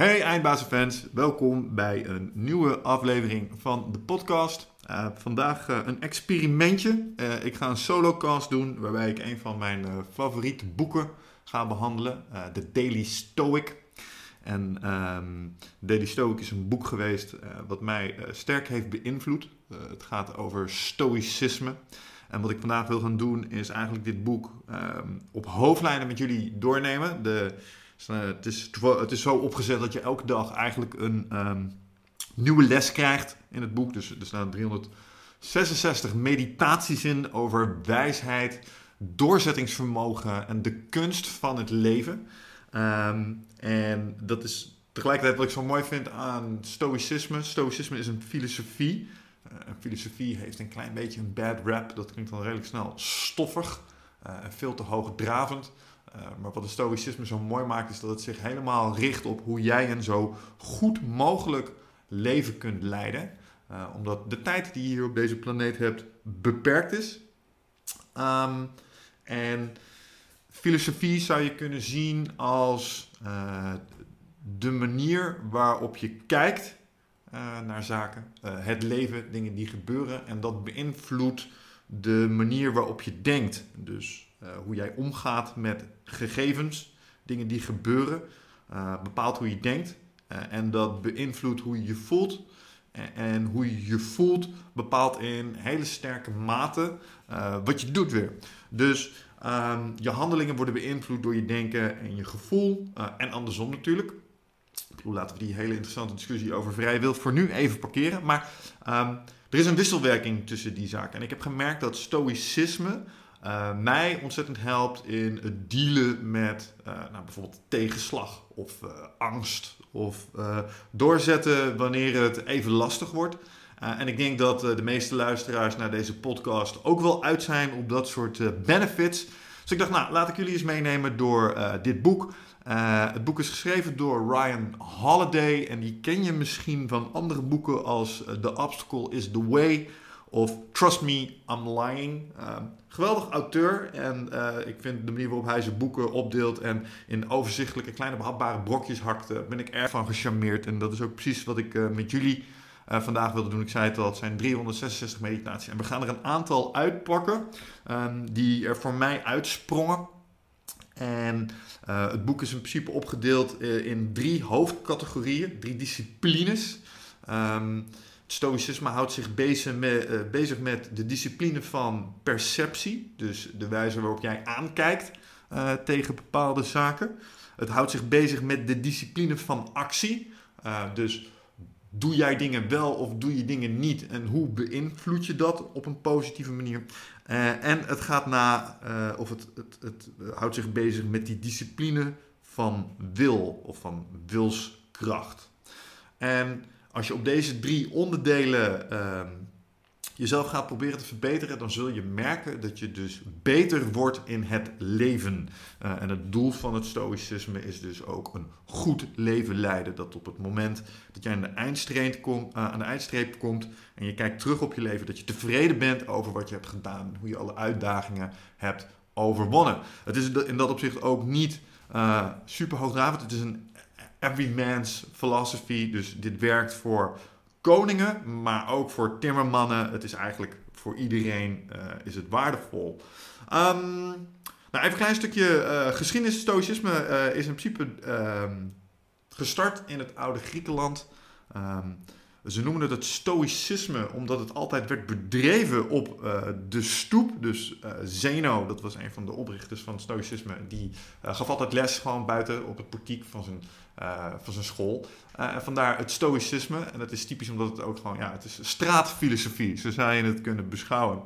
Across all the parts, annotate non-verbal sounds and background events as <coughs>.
Hey eindbazenfans, welkom bij een nieuwe aflevering van de podcast. Uh, vandaag uh, een experimentje. Uh, ik ga een solocast doen waarbij ik een van mijn favoriete boeken ga behandelen. The Daily Stoic. En um, Daily Stoic is een boek geweest wat mij sterk heeft beïnvloed. het gaat over stoïcisme. En wat ik vandaag wil gaan doen is eigenlijk dit boek um, op hoofdlijnen met jullie doornemen. De dus, uh, het, is, het is zo opgezet dat je elke dag eigenlijk een um, nieuwe les krijgt in het boek. Dus er staan 366 meditaties in over wijsheid, doorzettingsvermogen en de kunst van het leven. Um, en dat is tegelijkertijd wat ik zo mooi vind aan stoïcisme. Stoïcisme is een filosofie. Uh, een filosofie heeft een klein beetje een bad rap. Dat klinkt dan redelijk snel stoffig uh, en veel te hoogdravend. Uh, maar wat de stoïcisme zo mooi maakt, is dat het zich helemaal richt op hoe jij een zo goed mogelijk leven kunt leiden. Uh, omdat de tijd die je hier op deze planeet hebt beperkt is. Um, en filosofie zou je kunnen zien als uh, de manier waarop je kijkt naar zaken, het leven, dingen die gebeuren. En dat beïnvloedt de manier waarop je denkt. Dus hoe jij omgaat met gegevens, dingen die gebeuren, uh, bepaalt hoe je denkt. Uh, en dat beïnvloedt hoe je je voelt. En, hoe je je voelt bepaalt in hele sterke mate wat je doet weer. Dus um, je handelingen worden beïnvloed door je denken en je gevoel. en andersom natuurlijk. Ik laten we die hele interessante discussie over vrij wil voor nu even parkeren. Maar um, er is een wisselwerking tussen die zaken. En ik heb gemerkt dat stoïcisme uh, mij ontzettend helpt in het dealen met uh, nou, bijvoorbeeld tegenslag of uh, angst of doorzetten wanneer het even lastig wordt. en ik denk dat de meeste luisteraars naar deze podcast ook wel uit zijn op dat soort benefits. Dus ik dacht, nou, laat ik jullie eens meenemen door dit boek. het boek is geschreven door Ryan Holiday en die ken je misschien van andere boeken als The Obstacle is the Way of Trust Me, I'm Lying. Uh, geweldig auteur. En uh, ik vind de manier waarop hij zijn boeken opdeelt en in overzichtelijke kleine behapbare brokjes hakt, ben ik erg van gecharmeerd. En dat is ook precies wat ik uh, met jullie vandaag wilde doen. Ik zei het al, het zijn 366 meditaties. En we gaan er een aantal uitpakken um, die er voor mij uitsprongen. En het boek is in principe opgedeeld in drie hoofdcategorieën, drie disciplines. Um, Stoïcisme houdt zich bezig met, uh, bezig met de discipline van perceptie, dus de wijze waarop jij aankijkt uh, tegen bepaalde zaken. Het houdt zich bezig met de discipline van actie, uh, dus doe jij dingen wel of doe je dingen niet en hoe beïnvloed je dat op een positieve manier. en het gaat na, of het, het, het houdt zich bezig met die discipline van wil of van wilskracht. En als je op deze drie onderdelen uh, jezelf gaat proberen te verbeteren, dan zul je merken dat je dus beter wordt in het leven. Uh, en het doel van het stoïcisme is dus ook een goed leven leiden. Dat op het moment dat jij aan de eindstreep, kom, uh, aan de eindstreep komt en je kijkt terug op je leven, dat je tevreden bent over wat je hebt gedaan, hoe je alle uitdagingen hebt overwonnen. Het is in dat opzicht ook niet uh, super hoogdravend. Het is een every man's philosophy. Dus dit werkt voor koningen, maar ook voor timmermannen. Het is eigenlijk voor iedereen uh, is het waardevol. Um, nou, even een klein stukje uh, geschiedenis. Stoïcisme uh, is in principe um, gestart in het oude Griekenland. Um, ze noemen het het stoïcisme omdat het altijd werd bedreven op de stoep. Dus Zeno, dat was een van de oprichters van stoïcisme, die uh, gaf altijd les gewoon buiten op het portiek van zijn, van zijn school. en vandaar het stoïcisme. En dat is typisch omdat het ook gewoon, ja, het is straatfilosofie, zo zou je het kunnen beschouwen.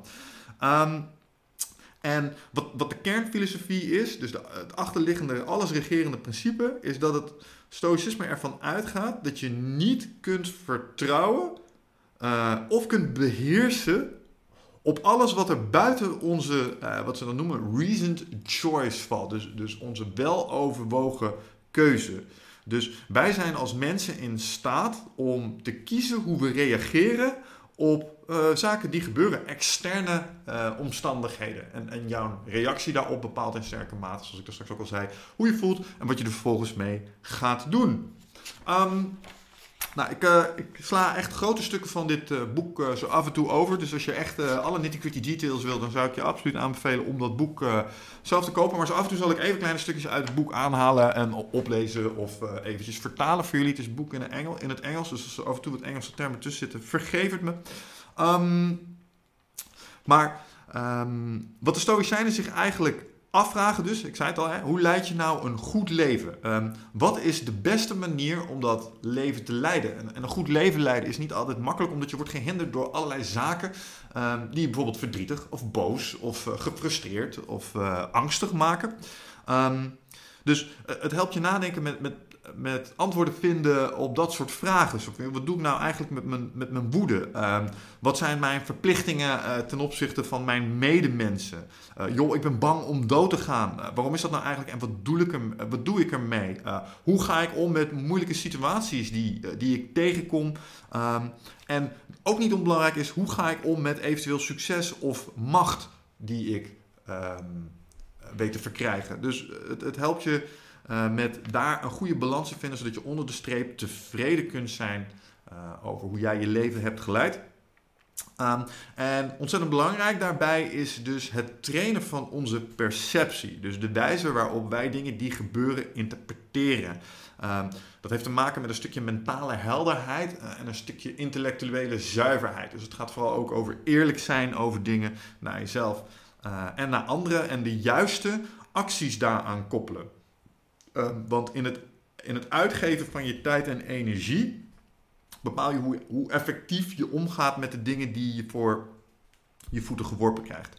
Um, en wat, wat de kernfilosofie is, dus de, het achterliggende, alles regerende principe, is dat het stoïcisme ervan uitgaat dat je niet kunt vertrouwen uh, of kunt beheersen op alles wat er buiten onze, uh, wat ze dan noemen, reasoned choice valt. Dus, dus onze weloverwogen keuze. Dus wij zijn als mensen in staat om te kiezen hoe we reageren op uh, zaken die gebeuren, externe uh, omstandigheden. En, en, jouw reactie daarop bepaalt in sterke mate, zoals ik er straks ook al zei, hoe je voelt en wat je er vervolgens mee gaat doen. Ehm, nou, ik, uh, ik, sla echt grote stukken van dit uh, boek uh, zo af en toe over. Dus als je echt alle nitty-gritty details wil, dan zou ik je absoluut aanbevelen om dat boek zelf te kopen. Maar zo af en toe zal ik even kleine stukjes uit het boek aanhalen en oplezen of eventjes vertalen voor jullie. Het is boek in, Engel, in het Engels, dus als er af en toe wat Engelse termen tussen zitten, vergeef het me. Um, maar um, wat de Stoïcijnen zich eigenlijk afvragen dus, ik zei het al, hè, hoe leid je nou een goed leven? Um, wat is de beste manier om dat leven te leiden? En, en, een goed leven leiden is niet altijd makkelijk, omdat je wordt gehinderd door allerlei zaken um, die je bijvoorbeeld verdrietig of boos of uh, gefrustreerd of uh, angstig maken. Um, dus uh, het helpt je nadenken met, met met antwoorden vinden op dat soort vragen. Wat doe ik nou eigenlijk met mijn, met mijn woede? Uh, wat zijn mijn verplichtingen uh, ten opzichte van mijn medemensen? Uh, joh, ik ben bang om dood te gaan. Eh, waarom is dat nou eigenlijk en wat doe ik, er, wat doe ik ermee? hoe ga ik om met moeilijke situaties die, die ik tegenkom? Um, en ook niet onbelangrijk is, hoe ga ik om met eventueel succes of macht die ik um, weet te verkrijgen? Dus het, het helpt je uh, met daar een goede balans te vinden, zodat je onder de streep tevreden kunt zijn uh, over hoe jij je leven hebt geleid. Um, en ontzettend belangrijk daarbij is dus het trainen van onze perceptie. Dus de wijze waarop wij dingen die gebeuren interpreteren. Um, dat heeft te maken met een stukje mentale helderheid uh, en een stukje intellectuele zuiverheid. Dus het gaat vooral ook over eerlijk zijn over dingen naar jezelf en naar anderen en de juiste acties daaraan koppelen. Ehm, want in het, in het uitgeven van je tijd en energie bepaal je hoe, hoe effectief je omgaat met de dingen die je voor je voeten geworpen krijgt.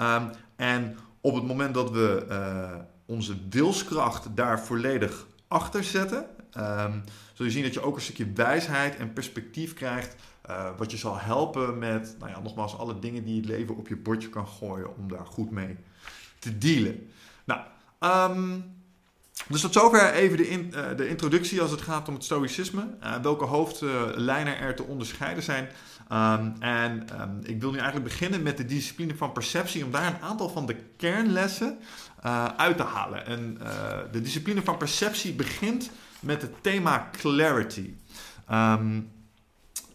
Um, en op het moment dat we uh, onze wilskracht daar volledig achter zetten, um, zul je zien dat je ook een stukje wijsheid en perspectief krijgt. Uh, wat je zal helpen met, nou ja, nogmaals, alle dingen die het leven op je bordje kan gooien om daar goed mee te dealen. Nou, dus tot zover even de, in, uh, de introductie als het gaat om het stoïcisme. Uh, welke hoofdlijnen er te onderscheiden zijn. Um, en um, ik wil nu eigenlijk beginnen met de discipline van perceptie, om daar een aantal van de kernlessen uh, uit te halen. En de discipline van perceptie begint met het thema clarity. Um,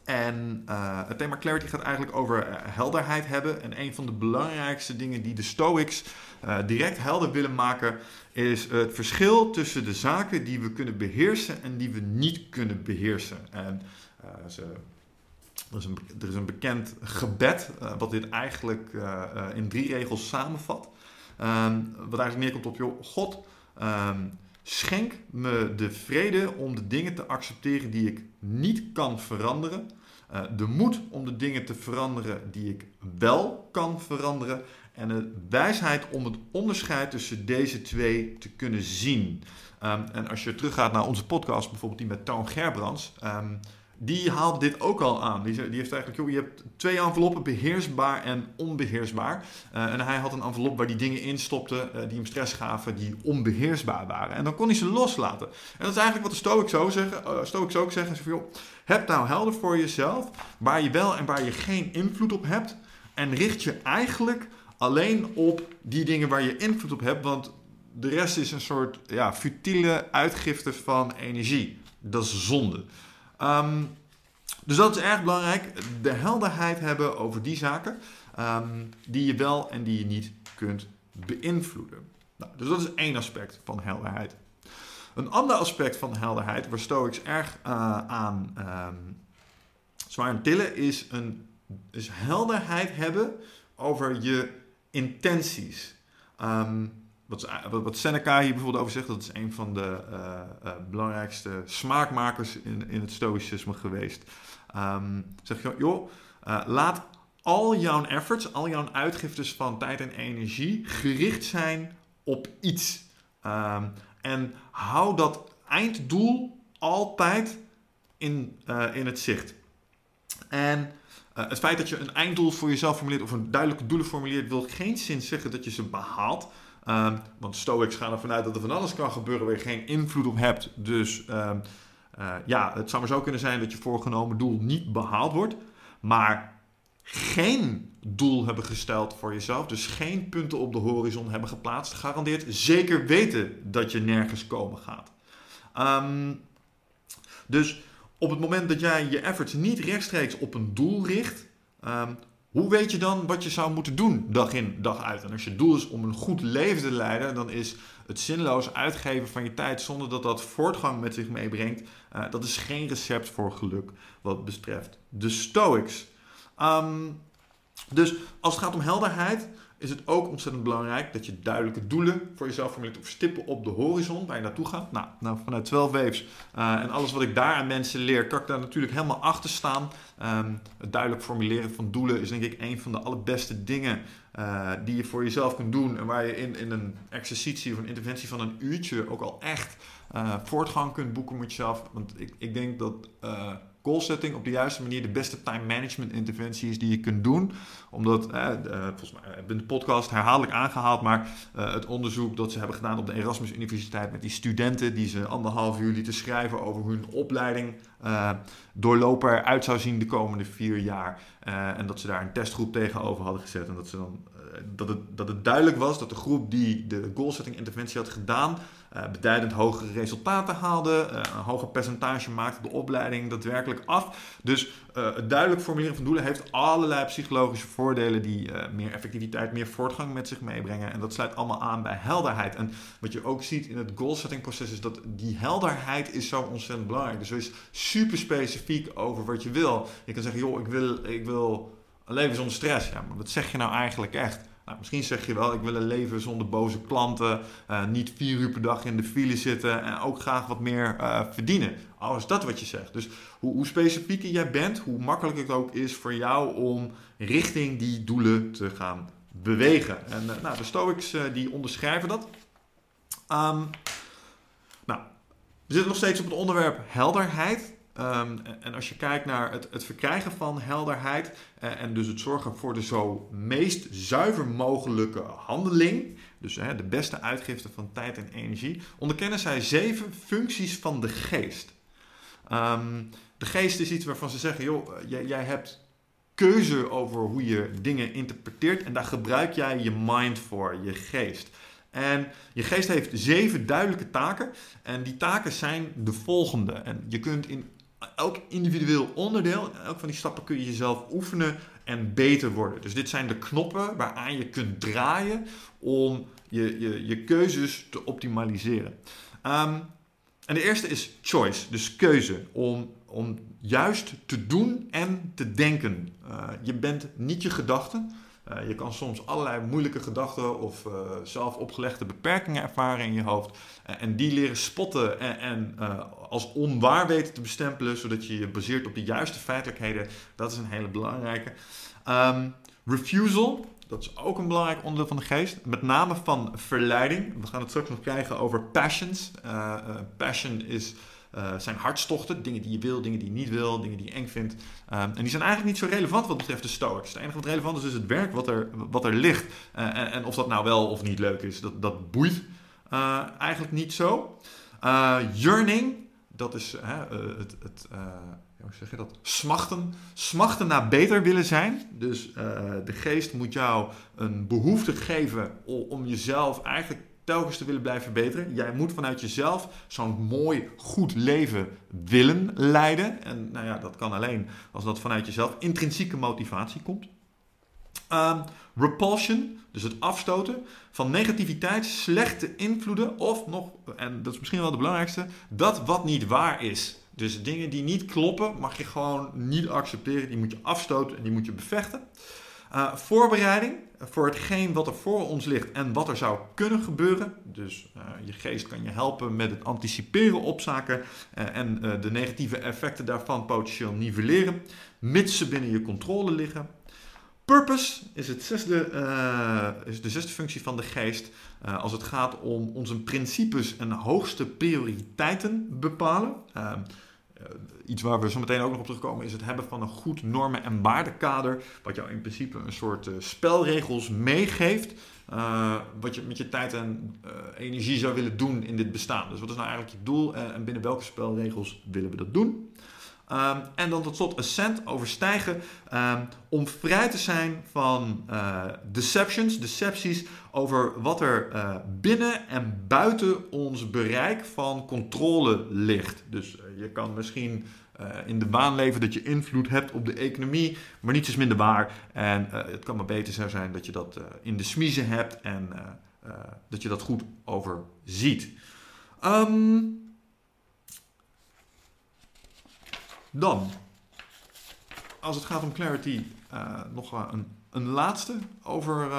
en uh, het thema clarity gaat eigenlijk over helderheid hebben. En een van de belangrijkste dingen die de Stoics uh, direct helder willen maken, is het verschil tussen de zaken die we kunnen beheersen en die we niet kunnen beheersen. En ze, er, is een, er, is een, bekend gebed, wat dit eigenlijk in drie regels samenvat. Um, wat eigenlijk neerkomt op, joh, God, um, schenk me de vrede om de dingen te accepteren die ik niet kan veranderen uh, de moed om de dingen te veranderen die ik wel kan veranderen. En de wijsheid om het onderscheid tussen deze twee te kunnen zien. Um, en als je teruggaat naar onze podcast, bijvoorbeeld die met Toon Gerbrands. Um, die haalt dit ook al aan. Die, die heeft eigenlijk, joh, je hebt twee enveloppen, beheersbaar en onbeheersbaar. Uh, en hij had een envelop waar die dingen in stopte uh, die hem stress gaven, die onbeheersbaar waren. En dan kon hij ze loslaten. En dat is eigenlijk wat de Stoics ook zeggen. Uh, ook zeggen, joh, heb nou helder voor jezelf waar je wel en waar je geen invloed op hebt. En richt je eigenlijk alleen op die dingen waar je invloed op hebt, want de rest is een soort ja, futiele uitgifte van energie. Dat is zonde. Um, dus dat is erg belangrijk. De helderheid hebben over die zaken um, die je wel en die je niet kunt beïnvloeden. Nou, dus dat is één aspect van helderheid. Een ander aspect van helderheid, waar Stoics erg uh, aan um, zwaar tillen, is, een, is helderheid hebben over je intenties. Wat, wat Seneca hier bijvoorbeeld over zegt, dat is een van de uh, uh, belangrijkste smaakmakers in, in het stoïcisme geweest. Um, zeg je, joh, laat al jouw efforts, al jouw uitgiftes van tijd en energie gericht zijn op iets. Um, en hou dat einddoel altijd in, in het zicht. En het feit dat je een einddoel voor jezelf formuleert of een duidelijke doelen formuleert, wil geen zin zeggen dat je ze behaalt. Um, want Stoics gaan ervan uit dat er van alles kan gebeuren waar je geen invloed op hebt. Dus um, uh, ja, het zou maar zo kunnen zijn dat je voorgenomen doel niet behaald wordt. Maar geen doel hebben gesteld voor jezelf, dus geen punten op de horizon hebben geplaatst, garandeert zeker weten dat je nergens komen gaat. Um, Dus op het moment dat jij je efforts niet rechtstreeks op een doel richt, ehm, hoe weet je dan wat je zou moeten doen dag in dag uit? En als je doel is om een goed leven te leiden, dan is het zinloos uitgeven van je tijd zonder dat dat voortgang met zich meebrengt, uh, dat is geen recept voor geluk wat betreft de Stoics. Um, dus als het gaat om helderheid, is het ook ontzettend belangrijk dat je duidelijke doelen voor jezelf formuleert of stippen op de horizon waar je naartoe gaat. Nou, nou vanuit 12 Waves uh, en alles wat ik daar aan mensen leer, kan ik daar natuurlijk helemaal achter staan. Um, het duidelijk formuleren van doelen is denk ik een van de allerbeste dingen uh, die je voor jezelf kunt doen en waar je in, in een exercitie of een interventie van een uurtje ook al echt uh, voortgang kunt boeken met jezelf. Want ik, ik denk dat goal setting op de juiste manier de beste time management interventie is die je kunt doen. Omdat, eh, volgens mij heb in de podcast herhaaldelijk aangehaald, maar eh, het onderzoek dat ze hebben gedaan op de Erasmus Universiteit met die studenten die ze anderhalf uur lieten schrijven over hun opleiding doorlopen eruit zou zien de komende vier jaar. En dat ze daar een testgroep tegenover hadden gezet. En dat, ze dan, dat, het, dat het duidelijk was dat de groep die de goalsetting interventie had gedaan, beduidend hogere resultaten haalde, uh, een hoger percentage maakte de opleiding daadwerkelijk af. Dus uh, het duidelijk formuleren van doelen heeft allerlei psychologische voordelen die meer effectiviteit, meer voortgang met zich meebrengen. En dat sluit allemaal aan bij helderheid. En wat je ook ziet in het goalsetting proces is dat die helderheid is zo ontzettend belangrijk. Dus is super specifiek over wat je wil. Je kan zeggen, joh, ik wil, ik wil een leven zonder stress. Ja, maar wat zeg je nou eigenlijk echt? Nou, misschien zeg je wel, ik wil een leven zonder boze klanten, uh, niet vier uur per dag in de file zitten en ook graag wat meer uh, verdienen. Al is dat wat je zegt. Dus hoe, hoe specifieker jij bent, hoe makkelijker het ook is voor jou om richting die doelen te gaan bewegen. En uh, nou, de Stoics die onderschrijven dat. Um, nou, we zitten nog steeds op het onderwerp helderheid. Um, en als je kijkt naar het, het verkrijgen van helderheid uh, en dus het zorgen voor de zo meest zuiver mogelijke handeling, dus de beste uitgifte van tijd en energie, onderkennen zij zeven functies van de geest. Um, de geest is iets waarvan ze zeggen, joh, jij, jij hebt keuze over hoe je dingen interpreteert en daar gebruik jij je mind voor, je geest. En je geest heeft zeven duidelijke taken. En die taken zijn de volgende. En je kunt in elk individueel onderdeel, elk van die stappen kun je jezelf oefenen en beter worden. Dus dit zijn de knoppen waaraan je kunt draaien om je, je, je keuzes te optimaliseren. Um, en de eerste is choice, dus keuze. Om, om juist te doen en te denken. Uh, je bent niet je gedachten. Uh, je kan soms allerlei moeilijke gedachten of uh, zelf opgelegde beperkingen ervaren in je hoofd. Uh, en die leren spotten en, en als onwaar weten te bestempelen, zodat je je baseert op de juiste feitelijkheden. Dat is een hele belangrijke. Um, refusal, dat is ook een belangrijk onderdeel van de geest. Met name van verleiding. We gaan het straks nog krijgen over passions. passion is uh, zijn hartstochten, dingen die je wil, dingen die je niet wil, dingen die je eng vindt. Um, en die zijn eigenlijk niet zo relevant wat betreft de Stoics. Het enige wat relevant is, is het werk wat er, wat er ligt. Uh, en, en, of dat nou wel of niet leuk is, dat, dat boeit uh, eigenlijk niet zo. yearning, dat is het, het hoe zeg je dat? Smachten. Smachten naar beter willen zijn. Dus de geest moet jou een behoefte geven om jezelf eigenlijk telkens te willen blijven verbeteren. Jij moet vanuit jezelf zo'n mooi, goed leven willen leiden. En nou ja, dat kan alleen als dat vanuit jezelf intrinsieke motivatie komt. Um, repulsion, dus het afstoten van negativiteit, slechte invloeden of nog, en dat is misschien wel de belangrijkste, dat wat niet waar is. Dus dingen die niet kloppen mag je gewoon niet accepteren, die moet je afstoten en die moet je bevechten. Uh, voorbereiding voor hetgeen wat er voor ons ligt en wat er zou kunnen gebeuren. Dus uh, je geest kan je helpen met het anticiperen op zaken uh, en de negatieve effecten daarvan potentieel nivelleren, mits ze binnen je controle liggen. Purpose is, het zesde, is de zesde functie van de geest als het gaat om onze principes en hoogste prioriteiten bepalen. Iets waar we zo meteen ook nog op terugkomen is het hebben van een goed normen- en waardekader. Wat jou in principe een soort uh, spelregels meegeeft. Uh, wat je met je tijd en energie zou willen doen in dit bestaan. Dus wat is nou eigenlijk je doel en binnen welke spelregels willen we dat doen? Ehm, en dan tot slot ascent, overstijgen, um, om vrij te zijn van deceptions, decepties over wat er binnen en buiten ons bereik van controle ligt. Dus je kan misschien in de baan leven dat je invloed hebt op de economie, maar niets is minder waar. En het kan maar beter zijn dat je dat in de smiezen hebt en dat je dat goed overziet. Um, Dan, als het gaat om clarity, nog een, een laatste over,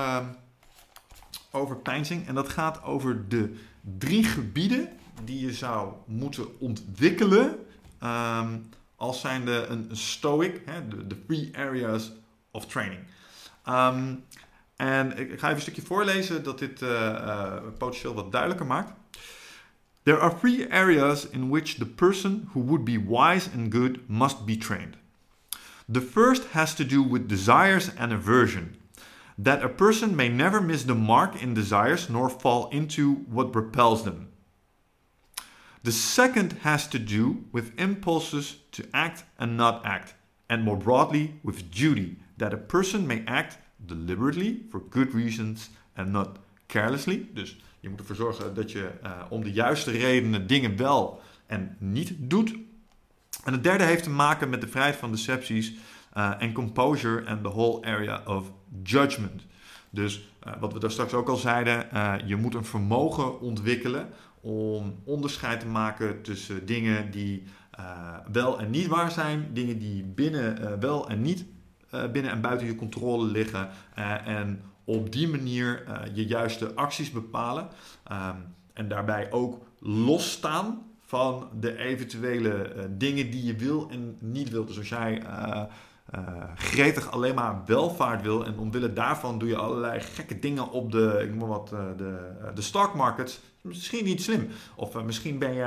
over pijnzing. En dat gaat over de drie gebieden die je zou moeten ontwikkelen um, als zijnde een, stoic, hè, de, de three areas of training. Um, en ik, ik, ga even een stukje voorlezen dat dit uh, potentieel wat duidelijker maakt. There are three areas in which the person who would be wise and good must be trained. The first has to do with desires and aversion, that a person may never miss the mark in desires nor fall into what repels them. The second has to do with impulses to act and not act, and more broadly with duty, that a person may act deliberately for good reasons and not carelessly. Dus Je moet ervoor zorgen dat je uh, om de juiste redenen dingen wel en niet doet. En het derde heeft te maken met de vrijheid van decepties uh, en composure en the whole area of judgment. Dus uh, wat we daar straks ook al zeiden, je moet een vermogen ontwikkelen om onderscheid te maken tussen dingen die wel en niet waar zijn, dingen die binnen wel en niet binnen en buiten je controle liggen en op die manier je juiste acties bepalen. Um, en daarbij ook losstaan van de eventuele dingen die je wil en niet wil. Dus als jij uh, gretig alleen maar welvaart wil en omwille daarvan doe je allerlei gekke dingen op de, ik noem wat, de, de stock markets, misschien niet slim. Of misschien ben je,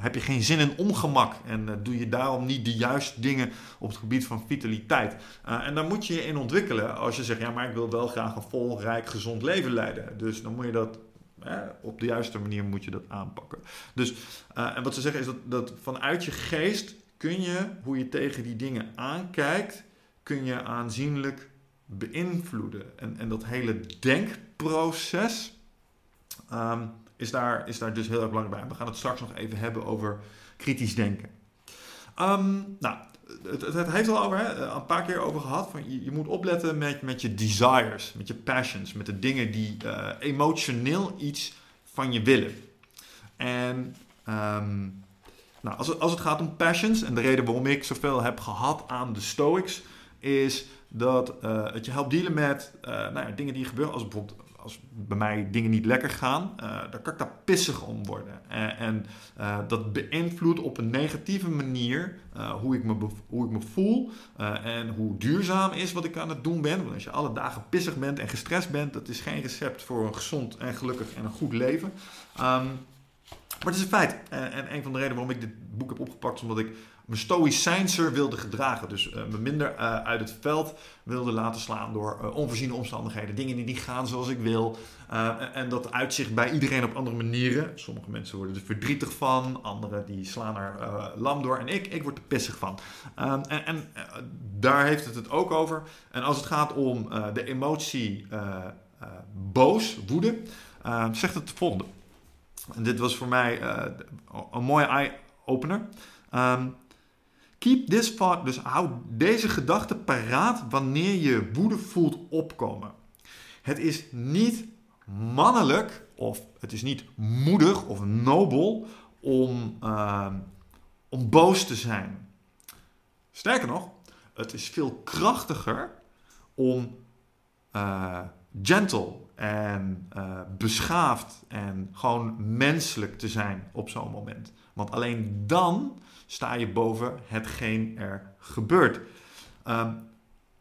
heb je geen zin in ongemak en doe je daarom niet de juiste dingen op het gebied van vitaliteit. en daar moet je je in ontwikkelen als je zegt, ja maar ik wil wel graag een vol, rijk, gezond leven leiden. Dus dan moet je dat op de juiste manier moet je dat aanpakken. Dus, en wat ze zeggen is dat, dat vanuit je geest kun je, hoe je tegen die dingen aankijkt, kun je aanzienlijk beïnvloeden. En, en dat hele denkproces um, is, daar, is daar dus heel erg belangrijk bij. We gaan het straks nog even hebben over kritisch denken. Um, nou, het, heeft al over, hè, een paar keer over gehad. Van je, moet opletten met, met je desires, met je passions, met de dingen die uh, emotioneel iets van je willen. En um, nou, als, het, als het gaat om passions, en de reden waarom ik zoveel heb gehad aan de Stoics, is dat uh, het je helpt dealen met uh, nou ja, dingen die gebeuren. Als bijvoorbeeld als bij mij dingen niet lekker gaan, uh, dan kan ik daar pissig om worden. En, en dat beïnvloedt op een negatieve manier hoe, ik me hoe ik me voel en hoe duurzaam is wat ik aan het doen ben. Want als je alle dagen pissig bent en gestrest bent, dat is geen recept voor een gezond en gelukkig en een goed leven. Um, maar het is een feit. En, en een van de redenen waarom ik dit boek heb opgepakt, is omdat ik me stoïcijnser wilde gedragen. Dus uh, me minder uh, uit het veld wilde laten slaan door onvoorziene omstandigheden. Dingen die niet gaan zoals ik wil. en dat uitzicht bij iedereen op andere manieren. Sommige mensen worden er verdrietig van. Anderen die slaan er lam door. En ik, ik word er pissig van. Um, en, en daar heeft het het ook over. En als het gaat om de emotie boos, woede, zegt het de volgende. En dit was voor mij uh, een mooie eye-opener. Um, keep this thought, dus hou deze gedachte paraat wanneer je woede voelt opkomen. Het is niet mannelijk of het is niet moedig of nobel om, uh, om boos te zijn. Sterker nog, het is veel krachtiger om uh, gentle en uh, beschaafd en gewoon menselijk te zijn op zo'n moment. Want alleen dan sta je boven hetgeen er gebeurt. Um,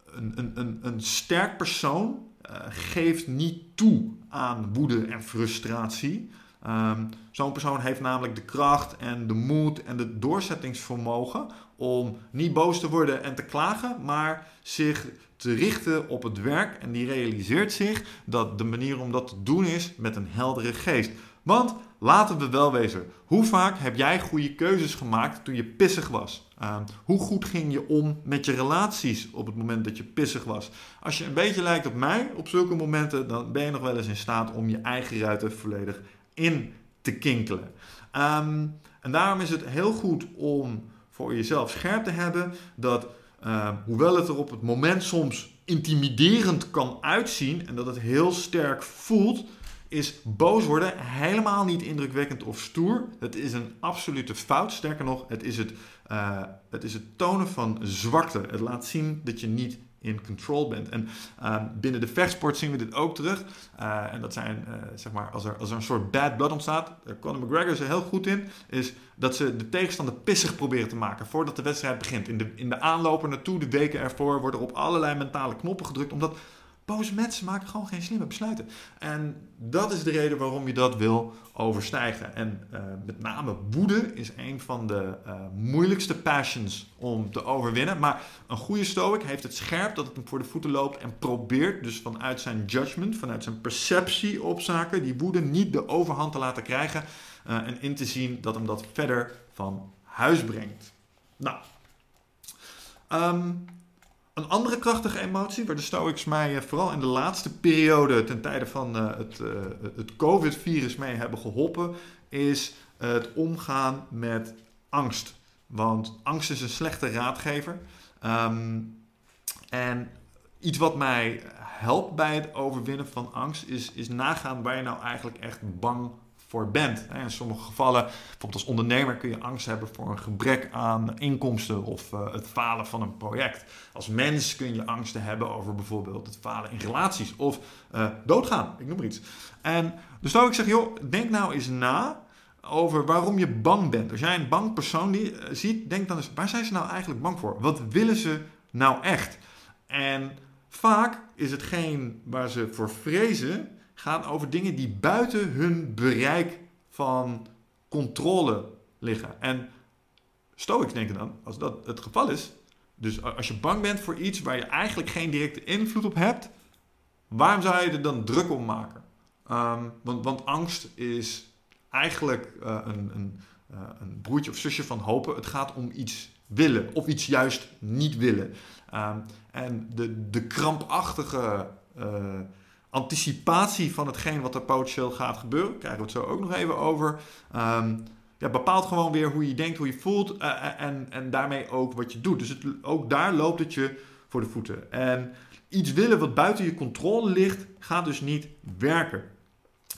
een, een, een, een, sterk persoon uh, geeft niet toe aan woede en frustratie. Um, zo'n persoon heeft namelijk de kracht en de moed en de doorzettingsvermogen om niet boos te worden en te klagen, maar zich te richten op het werk en die realiseert zich dat de manier om dat te doen is met een heldere geest. Want laten we wel wezen, hoe vaak heb jij goede keuzes gemaakt toen je pissig was? Ehm, hoe goed ging je om met je relaties op het moment dat je pissig was? Als je een beetje lijkt op mij op zulke momenten, dan ben je nog wel eens in staat om je eigen ruiten volledig in te kinkelen. Ehm, en daarom is het heel goed om voor jezelf scherp te hebben dat, ehm, hoewel het er op het moment soms intimiderend kan uitzien en dat het heel sterk voelt, is boos worden helemaal niet indrukwekkend of stoer. Het is een absolute fout. Sterker nog, het is het, uh, het, is het tonen van zwakte. Het laat zien dat je niet in control bent. En uh, binnen de vechtsport zien we dit ook terug. Uh, en dat zijn, uh, zeg maar, als er, als er een soort bad blood ontstaat, Conor McGregor is er heel goed in, is dat ze de tegenstander pissig proberen te maken voordat de wedstrijd begint. In de, in de aanloper naartoe, de weken ervoor, worden er op allerlei mentale knoppen gedrukt, omdat boze mensen maken gewoon geen slimme besluiten. En dat is de reden waarom je dat wil overstijgen. En uh, met name woede is een van de uh, moeilijkste passions om te overwinnen. Maar een goede stoic heeft het scherp dat het hem voor de voeten loopt en probeert dus vanuit zijn judgment, vanuit zijn perceptie op zaken, die woede niet de overhand te laten krijgen uh, en in te zien dat hem dat verder van huis brengt. Nou, um, een andere krachtige emotie, waar de Stoics mij eh, vooral in de laatste periode ten tijde van uh, het, uh, het COVID-virus mee hebben geholpen, is het omgaan met angst. Want angst is een slechte raadgever. Um, en iets wat mij helpt bij het overwinnen van angst is, is nagaan waar je nou eigenlijk echt bang voor bent. In sommige gevallen, bijvoorbeeld als ondernemer, kun je angst hebben voor een gebrek aan inkomsten of uh, het falen van een project. Als mens kun je angsten hebben over bijvoorbeeld het falen in relaties of uh, doodgaan, ik noem maar iets. En dus zou ik zeggen, joh, denk nou eens na over waarom je bang bent. Als jij een bang persoon die, uh, ziet, denk dan eens, waar zijn ze nou eigenlijk bang voor? Wat willen ze nou echt? En vaak is hetgeen waar ze voor vrezen gaan over dingen die buiten hun bereik van controle liggen. En Stoics denken dan, als dat het geval is, dus als je bang bent voor iets waar je eigenlijk geen directe invloed op hebt, waarom zou je er dan druk om maken? Um, want, want, angst is eigenlijk uh, een, een, uh, een, broertje of zusje van hopen. Het gaat om iets willen of iets juist niet willen. Um, en de, de krampachtige uh, anticipatie van hetgeen wat er potentieel gaat gebeuren, krijgen we het zo ook nog even over. Um, ja, bepaalt gewoon weer hoe je denkt, hoe je voelt uh, en, en daarmee ook wat je doet. Dus het, ook daar loopt het je voor de voeten. En iets willen wat buiten je controle ligt, gaat dus niet werken.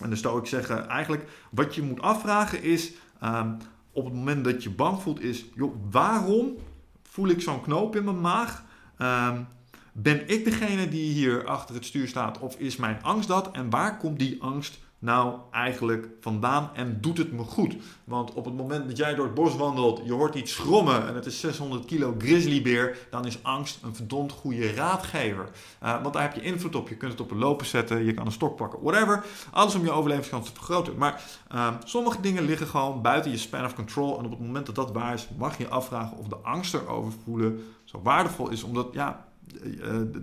En dus zou ik zeggen, eigenlijk wat je moet afvragen is, um, op het moment dat je bang voelt, is, joh, waarom voel ik zo'n knoop in mijn maag? Um, ben ik degene die hier achter het stuur staat of is mijn angst dat? En waar komt die angst nou eigenlijk vandaan en doet het me goed? Want op het moment dat jij door het bos wandelt, je hoort iets schrommen en het is 600 kilo grizzlybeer, dan is angst een verdomd goede raadgever. Uh, want daar heb je invloed op. Je kunt het op een lopen zetten, je kan een stok pakken, whatever. Alles om je overlevingskans te vergroten. Maar uh, sommige dingen liggen gewoon buiten je span of control. En op het moment dat dat waar is, mag je afvragen of de angst erover voelen zo waardevol is. Omdat ja,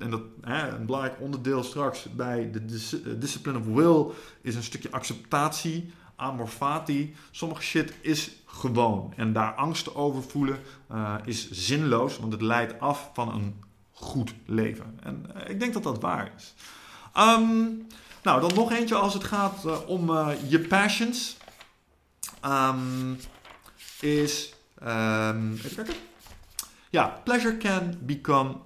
en dat, hè, een belangrijk onderdeel straks bij de dis discipline of will is een stukje acceptatie, amor fati. Sommige shit is gewoon. En daar angst over voelen uh, is zinloos, want het leidt af van een goed leven. En ik denk dat dat waar is. Um, nou, dan nog eentje als het gaat om je passions. Um, is. Um, even kijken. Ja, pleasure can become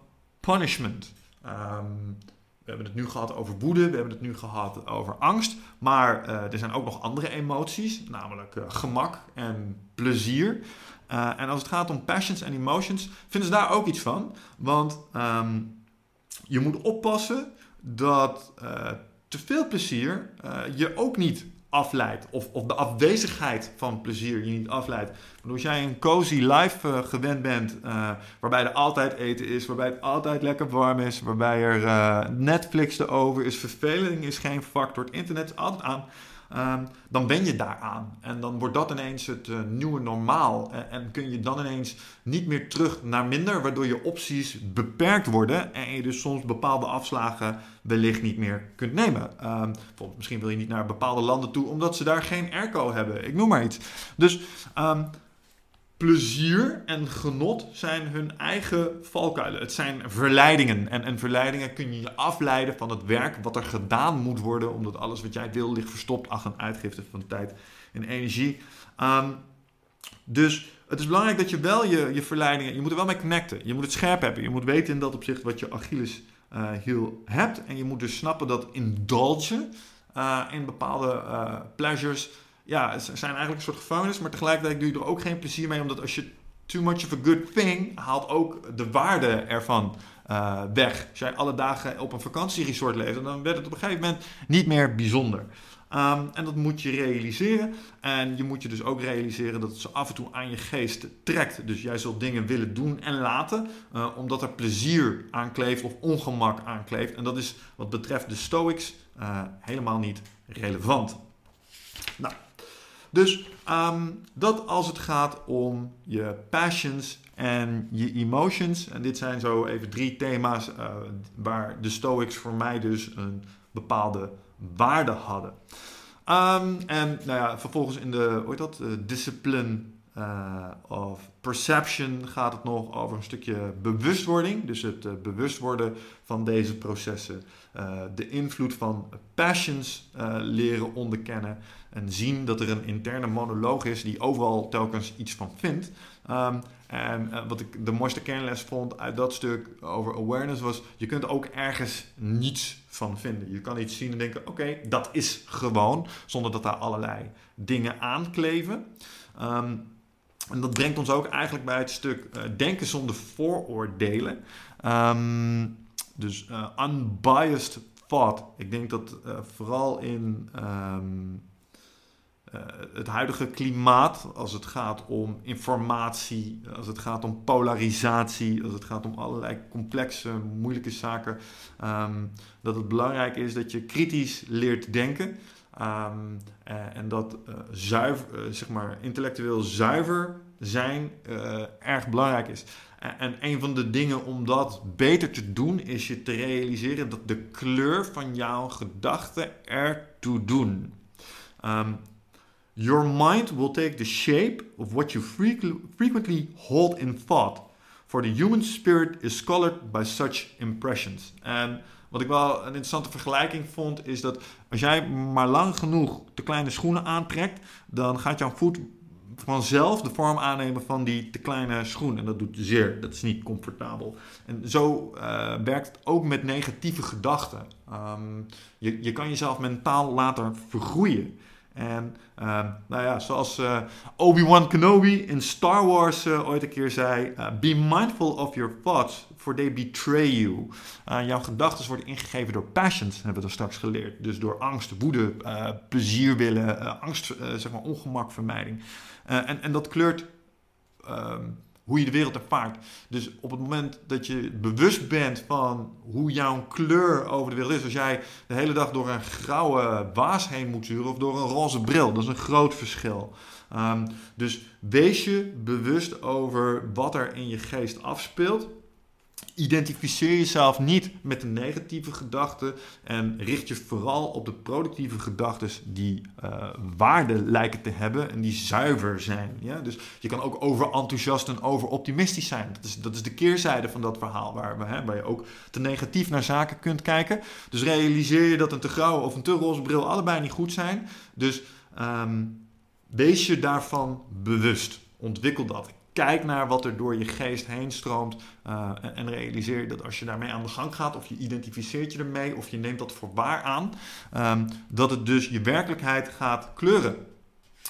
punishment. Um, we hebben het nu gehad over woede, we hebben het nu gehad over angst. Maar uh, er zijn ook nog andere emoties, namelijk uh, gemak en plezier. Uh, en als het gaat om passions en emotions, vinden ze daar ook iets van. Want um, je moet oppassen dat te veel plezier je ook niet afleidt. Of, of de afwezigheid van plezier je niet afleidt. Want als jij een cozy life uh, gewend bent, uh, waarbij er altijd eten is, waarbij het altijd lekker warm is, waarbij er uh, Netflix erover is, verveling is geen factor, het internet is altijd aan. Um, dan ben je daaraan. En dan wordt dat ineens het uh, nieuwe normaal. En, kun je dan ineens niet meer terug naar minder, waardoor je opties beperkt worden. En je dus soms bepaalde afslagen wellicht niet meer kunt nemen. Um, bijvoorbeeld, misschien wil je niet naar bepaalde landen toe, omdat ze daar geen airco hebben. Ik noem maar iets. Dus um, plezier en genot zijn hun eigen valkuilen. Het zijn verleidingen. En, en verleidingen kun je je afleiden van het werk wat er gedaan moet worden, omdat alles wat jij wil ligt verstopt achter een uitgifte van tijd en energie. Um, dus het is belangrijk dat je wel je, je verleidingen, je moet er wel mee connecten. Je moet het scherp hebben. Je moet weten in dat opzicht wat je Achilles uh, heel hebt. En je moet dus snappen dat indulgen uh, in bepaalde uh, pleasures, ja, zijn eigenlijk een soort gevangenis. Maar tegelijkertijd doe je er ook geen plezier mee, omdat als je too much of a good thing haalt ook de waarde ervan uh, weg. Als jij alle dagen op een vakantieresort leeft, dan werd het op een gegeven moment niet meer bijzonder. Um, en dat moet je realiseren. En je moet je dus ook realiseren dat het zo af en toe aan je geest trekt. Dus jij zult dingen willen doen en laten, uh, omdat er plezier aan kleeft of ongemak aan kleeft. En dat is wat betreft de Stoics uh, helemaal niet relevant. Nou, dus um, dat als het gaat om je passions en je emotions. En dit zijn zo even drie thema's uh, waar de Stoics voor mij dus een bepaalde waarde hadden. Um, en nou ja, vervolgens in de, hoe heet dat, uh, discipline uh, of perception gaat het nog over een stukje bewustwording. Dus het uh, bewust worden van deze processen. de invloed van passions leren onderkennen. En zien dat er een interne monoloog is die overal telkens iets van vindt. Um, en wat ik de mooiste kernles vond uit dat stuk over awareness was: je kunt ook ergens niets van vinden. Je kan iets zien en denken: oké, dat is gewoon, zonder dat daar allerlei dingen aankleven. Um, en dat brengt ons ook eigenlijk bij het stuk uh, denken zonder vooroordelen. Um, dus uh, unbiased thought. Ik denk dat uh, vooral in uh, het huidige klimaat, als het gaat om informatie, als het gaat om polarisatie, als het gaat om allerlei complexe, moeilijke zaken, um, dat het belangrijk is dat je kritisch leert denken. Um, uh, en dat uh, zuiver, zeg maar intellectueel zuiver zijn erg belangrijk is. En een van de dingen om dat beter te doen, is je te realiseren dat de kleur van jouw gedachten ertoe doen. Um, Your mind will take the shape of what you frequently hold in thought. For the human spirit is colored by such impressions. Wat ik wel een interessante vergelijking vond, is dat als jij maar lang genoeg te kleine schoenen aantrekt, dan gaat jouw voet vanzelf de vorm aannemen van die te kleine schoen. En dat doet zeer. Dat is niet comfortabel. En zo uh, werkt het ook met negatieve gedachten. Um, je, je kan jezelf mentaal laten vergroeien. En uh, nou ja, zoals uh, Obi-Wan Kenobi in Star Wars uh, ooit een keer zei: uh, Be mindful of your thoughts, for they betray you. jouw gedachten worden ingegeven door passions, hebben we er straks geleerd. Dus door angst, woede, plezier willen, angst, zeg maar ongemakvermijding. en, en dat kleurt. Ehm, hoe je de wereld ervaart. Dus op het moment dat je bewust bent van hoe jouw kleur over de wereld is, als jij de hele dag door een grauwe waas heen moet zuren of door een roze bril, dat is een groot verschil. Um, dus wees je bewust over wat er in je geest afspeelt identificeer jezelf niet met de negatieve gedachten en richt je vooral op de productieve gedachten die uh, waarde lijken te hebben en die zuiver zijn. Ja? Dus je kan ook overenthousiast en overoptimistisch zijn. Dat is, dat is de keerzijde van dat verhaal waar, we, hè, waar je ook te negatief naar zaken kunt kijken. Dus realiseer je dat een te grauwe of een te roze bril allebei niet goed zijn. Dus um, wees je daarvan bewust. Ontwikkel dat. Kijk naar wat er door je geest heen stroomt uh, en, en, realiseer dat als je daarmee aan de gang gaat, of je identificeert je ermee, of je neemt dat voor waar aan, um, dat het dus je werkelijkheid gaat kleuren.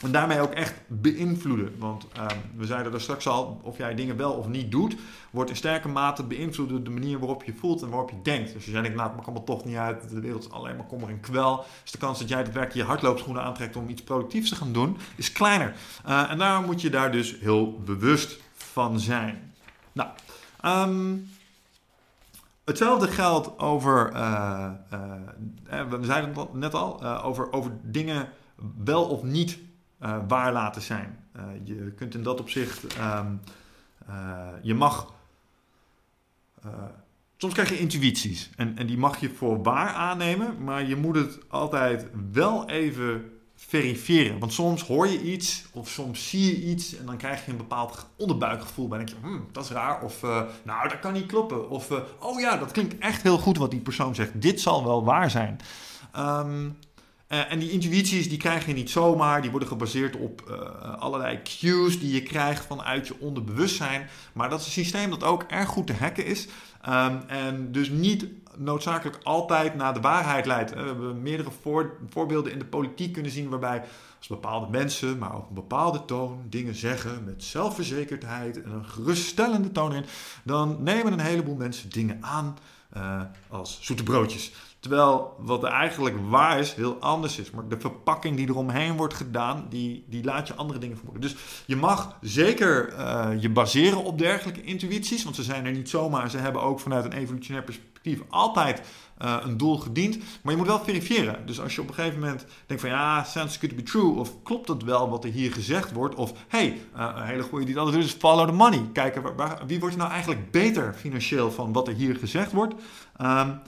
En daarmee ook echt beïnvloeden. Want uh, we zeiden er straks al, of jij dingen wel of niet doet, wordt in sterke mate beïnvloed door de manier waarop je voelt en waarop je denkt. Dus als jij denkt, nou, het kan me toch niet uit, de wereld is alleen maar kommer en kwel, is de kans dat jij daadwerkelijk je hardloopschoenen aantrekt om iets productiefs te gaan doen, is kleiner. Uh, en daarom moet je daar dus heel bewust van zijn. Nou, um, Hetzelfde geldt over, uh, uh, we zeiden het net al, over, over dingen wel of niet waar laten zijn. Uh, je kunt in dat opzicht, um, uh, je mag, soms krijg je intuïties en, en die mag je voor waar aannemen, maar je moet het altijd wel even verifiëren. Want soms hoor je iets of soms zie je iets en dan krijg je een bepaald onderbuikgevoel. Dan denk je, hmm, dat is raar. Of nou, dat kan niet kloppen. Of oh ja, dat klinkt echt heel goed wat die persoon zegt. Dit zal wel waar zijn. Um, uh, en die intuïties die krijg je niet zomaar. Die worden gebaseerd op allerlei cues die je krijgt vanuit je onderbewustzijn. Maar dat is een systeem dat ook erg goed te hacken is. Um, en dus niet noodzakelijk altijd naar de waarheid leidt. We hebben meerdere voor, voorbeelden in de politiek kunnen zien waarbij als bepaalde mensen, maar op een bepaalde toon, dingen zeggen met zelfverzekerdheid en een geruststellende toon in, dan nemen een heleboel mensen dingen aan als zoete broodjes. Terwijl wat er eigenlijk waar is, heel anders is. Maar de verpakking die eromheen wordt gedaan, die, die laat je andere dingen vermoeden. Dus je mag zeker uh, je baseren op dergelijke intuïties. Want ze zijn er niet zomaar. Ze hebben ook vanuit een evolutionair perspectief altijd uh, een doel gediend. Maar je moet wel verifiëren. Dus als je op een gegeven moment denkt van ja, sounds good to be true. Of klopt het wel wat er hier gezegd wordt? Of hey, uh, een hele goede die dat is follow the money. Kijken, waar, wie wordt nou eigenlijk beter financieel van wat er hier gezegd wordt? Um,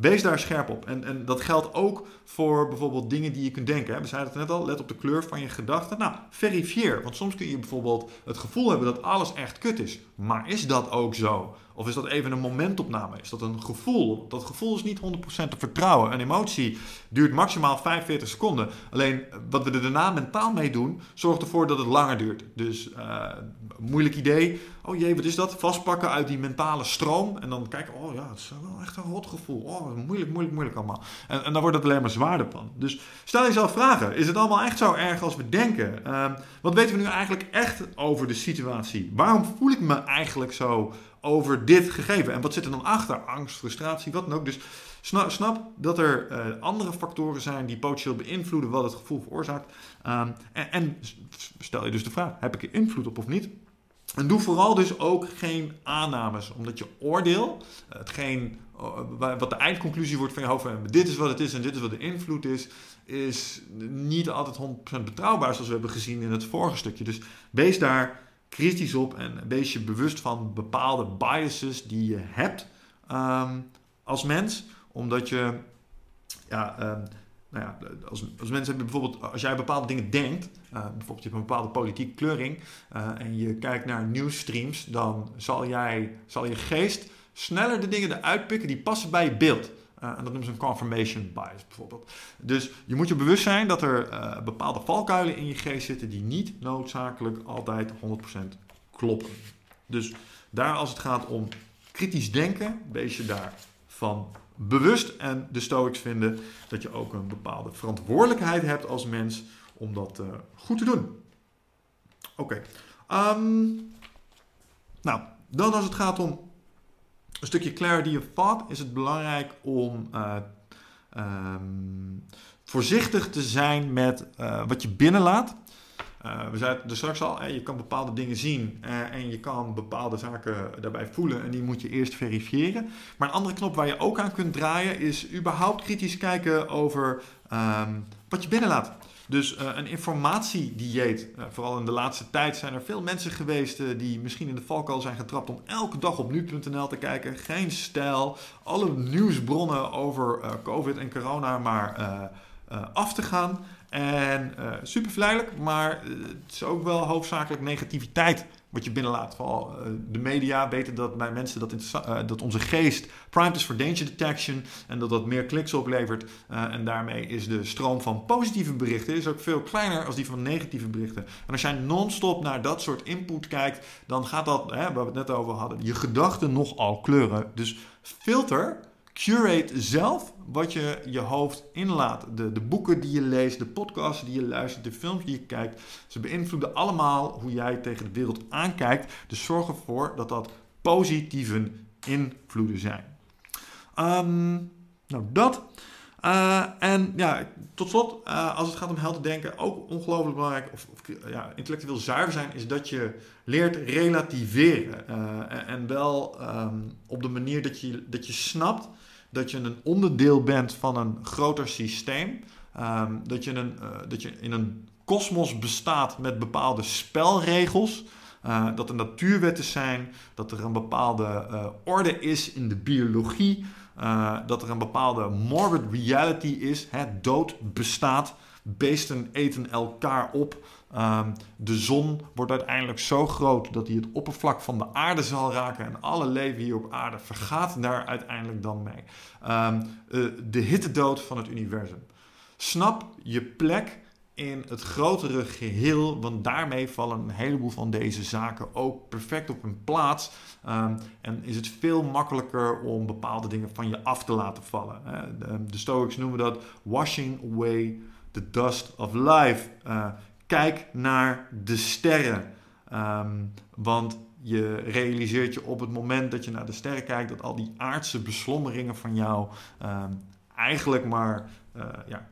Wees daar scherp op. En, en dat geldt ook voor bijvoorbeeld dingen die je kunt denken. We zeiden het net al, let op de kleur van je gedachten. Nou, verifieer. Want soms kun je bijvoorbeeld het gevoel hebben dat alles echt kut is. Maar is dat ook zo? Of is dat even een momentopname? Is dat een gevoel? Dat gevoel is niet 100% te vertrouwen. Een emotie duurt maximaal 45 seconden. Alleen wat we er daarna mentaal mee doen, zorgt ervoor dat het langer duurt. Dus uh, moeilijk idee. Oh jee, wat is dat? Vastpakken uit die mentale stroom. En dan kijken, oh ja, het is wel echt een rot gevoel. Oh, moeilijk, moeilijk, moeilijk allemaal. En, en dan wordt het alleen maar zwaarder van. Dus stel jezelf vragen. Is het allemaal echt zo erg als we denken? Uh, wat weten we nu eigenlijk echt over de situatie? Waarom voel ik me eigenlijk zo over dit gegeven. En wat zit er dan achter? Angst, frustratie, wat dan ook. Dus snap, snap dat er uh, andere factoren zijn die potentieel beïnvloeden wat het gevoel veroorzaakt. Um, en, en, stel je dus de vraag: heb ik er invloed op of niet? En doe vooral dus ook geen aannames, omdat je oordeel, hetgeen wat de eindconclusie wordt van je hoofd, dit is wat het is en dit is wat de invloed is, is niet altijd 100% betrouwbaar zoals we hebben gezien in het vorige stukje. Dus wees daar kritisch op en wees je bewust van bepaalde biases die je hebt um, als mens. Omdat je, ja, um, nou ja, als, als mensen hebben bijvoorbeeld, als jij bepaalde dingen denkt, uh, bijvoorbeeld je hebt een bepaalde politieke kleuring uh, en je kijkt naar nieuwsstreams, dan zal, jij, zal je geest sneller de dingen eruit pikken die passen bij je beeld. Uh, en dat noemen ze een confirmation bias bijvoorbeeld. Dus je moet je bewust zijn dat er uh, bepaalde valkuilen in je geest zitten die niet noodzakelijk altijd 100% kloppen. Dus daar als het gaat om kritisch denken, wees je daarvan bewust. En de Stoics vinden dat je ook een bepaalde verantwoordelijkheid hebt als mens om dat uh, goed te doen. Oké. Um, nou, dan als het gaat om een stukje clarity of thought is het belangrijk om uh, um, voorzichtig te zijn met uh, wat je binnenlaat. Uh, we zeiden er straks al, je kan bepaalde dingen zien en je kan bepaalde zaken daarbij voelen en die moet je eerst verifiëren. Maar een andere knop waar je ook aan kunt draaien is überhaupt kritisch kijken over um, wat je binnenlaat. Dus uh, een informatiedieet. Uh, vooral in de laatste tijd zijn er veel mensen geweest uh, die misschien in de valkuil zijn getrapt om elke dag op nu.nl te kijken. Geen stijl. Alle nieuwsbronnen over COVID en corona maar af te gaan. En super verleidelijk, maar het is ook wel hoofdzakelijk negativiteit wat je binnenlaat. Vooral uh, de media weten dat bij mensen dat, dat onze geest primed is voor danger detection en dat dat meer kliks oplevert. En daarmee is de stroom van positieve berichten is ook veel kleiner als die van negatieve berichten. En als jij non-stop naar dat soort input kijkt, dan gaat dat, hè, waar we het net over hadden, je gedachten nogal kleuren. Dus filter curate zelf wat je je hoofd inlaat. De, de boeken die je leest, de podcasts die je luistert, de films die je kijkt. Ze beïnvloeden allemaal hoe jij tegen de wereld aankijkt. Dus zorg ervoor dat dat positieve invloeden zijn. Um, nou, dat. Uh, en ja, tot slot, uh, als het gaat om helder denken, ook ongelooflijk belangrijk, of, of ja, intellectueel zuiver zijn, is dat je leert relativeren. Uh, en, wel um, op de manier dat je, dat je snapt dat je een onderdeel bent van een groter systeem. Um, dat, je een, uh, dat je in een kosmos bestaat met bepaalde spelregels. Uh, dat er natuurwetten zijn, dat er een bepaalde uh, orde is in de biologie, dat er een bepaalde morbid reality is, hè, dood bestaat. Beesten eten elkaar op. Ehm, de zon wordt uiteindelijk zo groot dat hij het oppervlak van de aarde zal raken. En alle leven hier op aarde vergaat daar uiteindelijk dan mee. Um, uh, de hittedood van het universum. Snap je plek in het grotere geheel, want daarmee vallen een heleboel van deze zaken ook perfect op hun plaats. Um, en is het veel makkelijker om bepaalde dingen van je af te laten vallen. De, Stoics noemen dat washing away the dust of life. Uh, kijk naar de sterren. Um, want je realiseert je op het moment dat je naar de sterren kijkt dat al die aardse beslommeringen van jou um, eigenlijk maar uh, ja,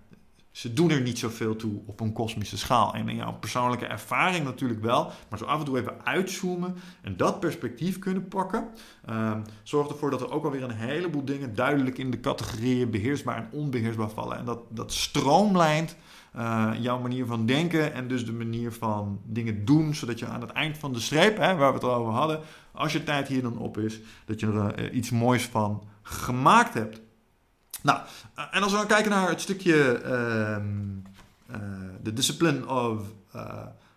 ze doen er niet zoveel toe op een kosmische schaal. En in jouw persoonlijke ervaring natuurlijk wel. Maar zo af en toe even uitzoomen en dat perspectief kunnen pakken. Uh, zorgt ervoor dat er ook alweer een heleboel dingen duidelijk in de categorieën beheersbaar en onbeheersbaar vallen. En dat, dat stroomlijnt uh, jouw manier van denken en dus de manier van dingen doen. Zodat je aan het eind van de streep, hè, waar we het al over hadden, als je tijd hier dan op is, dat je er uh, iets moois van gemaakt hebt. Nou, en als we dan kijken naar het stukje uh, de discipline of,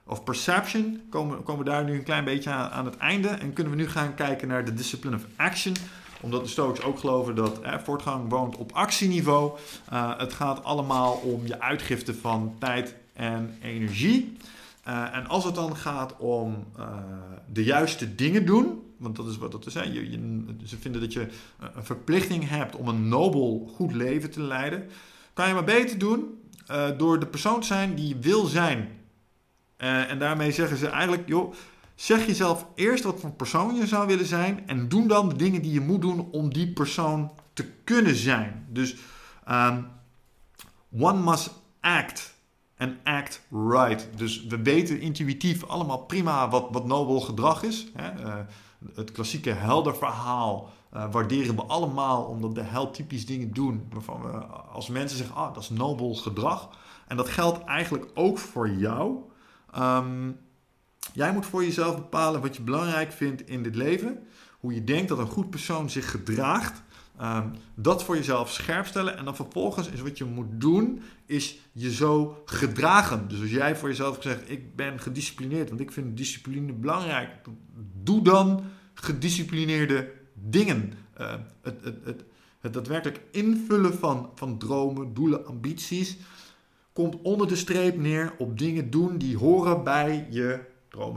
of perception, komen, komen we daar nu een klein beetje aan, aan, het einde. En kunnen we nu gaan kijken naar de discipline of action. Omdat de Stoics ook geloven dat eh, voortgang woont op actieniveau. Uh, het gaat allemaal om je uitgifte van tijd en energie. Uh, en als het dan gaat om de juiste dingen doen, want dat is wat dat is. Hè. Je, ze vinden dat je een verplichting hebt om een nobel, goed leven te leiden. Kan je maar beter doen door de persoon te zijn die je wil zijn. En daarmee zeggen ze eigenlijk, joh, zeg jezelf eerst wat voor persoon je zou willen zijn. En doe dan de dingen die je moet doen om die persoon te kunnen zijn. Dus um, one must act. En act right. Dus we weten intuïtief allemaal prima wat, wat nobel gedrag is. Hè? Uh, het klassieke helderverhaal uh, waarderen we allemaal, omdat de held typisch dingen doen waarvan we als mensen zeggen, ah, dat is nobel gedrag. En dat geldt eigenlijk ook voor jou. Um, jij moet voor jezelf bepalen wat je belangrijk vindt in dit leven. Hoe je denkt dat een goed persoon zich gedraagt. Um, dat voor jezelf scherp stellen. En dan vervolgens is wat je moet doen, is je zo gedragen. Dus als jij voor jezelf zegt, ik ben gedisciplineerd, want ik vind discipline belangrijk. Doe dan gedisciplineerde dingen. Uh, het, het, het, het daadwerkelijk invullen van, van dromen, doelen, ambities komt onder de streep neer op dingen doen die horen bij je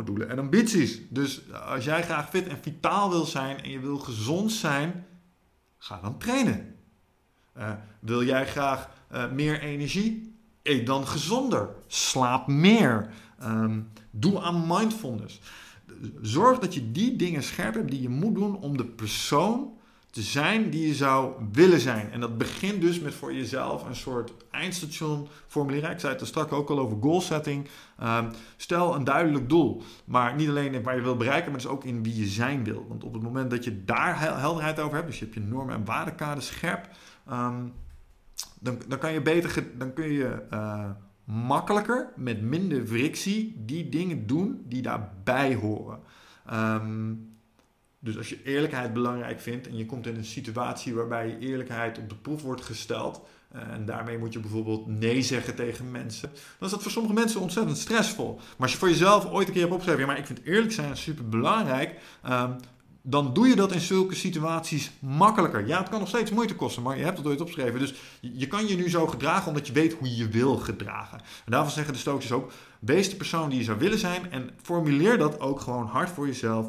doelen en ambities. Dus als jij graag fit en vitaal wil zijn en je wil gezond zijn, ga dan trainen. Uh, wil jij graag uh, meer energie? Eet dan gezonder. Slaap meer. Um, doe aan mindfulness zorg dat je die dingen scherp hebt die je moet doen om de persoon te zijn die je zou willen zijn. En dat begint dus met voor jezelf een soort eindstation formuleren. Ik zei het er straks ook al over goal setting. Um, stel een duidelijk doel. Maar niet alleen in waar je wil bereiken, maar dus ook in wie je zijn wil. Want op het moment dat je daar helderheid over hebt, dus je hebt je normen en waardekader scherp, um, dan, dan kan je beter, dan kun je uh, makkelijker, met minder frictie, die dingen doen die daarbij horen. Um, dus als je eerlijkheid belangrijk vindt en je komt in een situatie waarbij je eerlijkheid op de proef wordt gesteld, uh, en daarmee moet je bijvoorbeeld nee zeggen tegen mensen, dan is dat voor sommige mensen ontzettend stressvol. Maar als je voor jezelf ooit een keer hebt opgeschreven, ja, maar ik vind eerlijk zijn super belangrijk, um, dan doe je dat in zulke situaties makkelijker. Ja, het kan nog steeds moeite kosten, maar je hebt het ooit opgeschreven. Dus je kan je nu zo gedragen omdat je weet hoe je je wil gedragen. En daarvan zeggen de Stootjes ook, wees de persoon die je zou willen zijn en formuleer dat ook gewoon hard voor jezelf.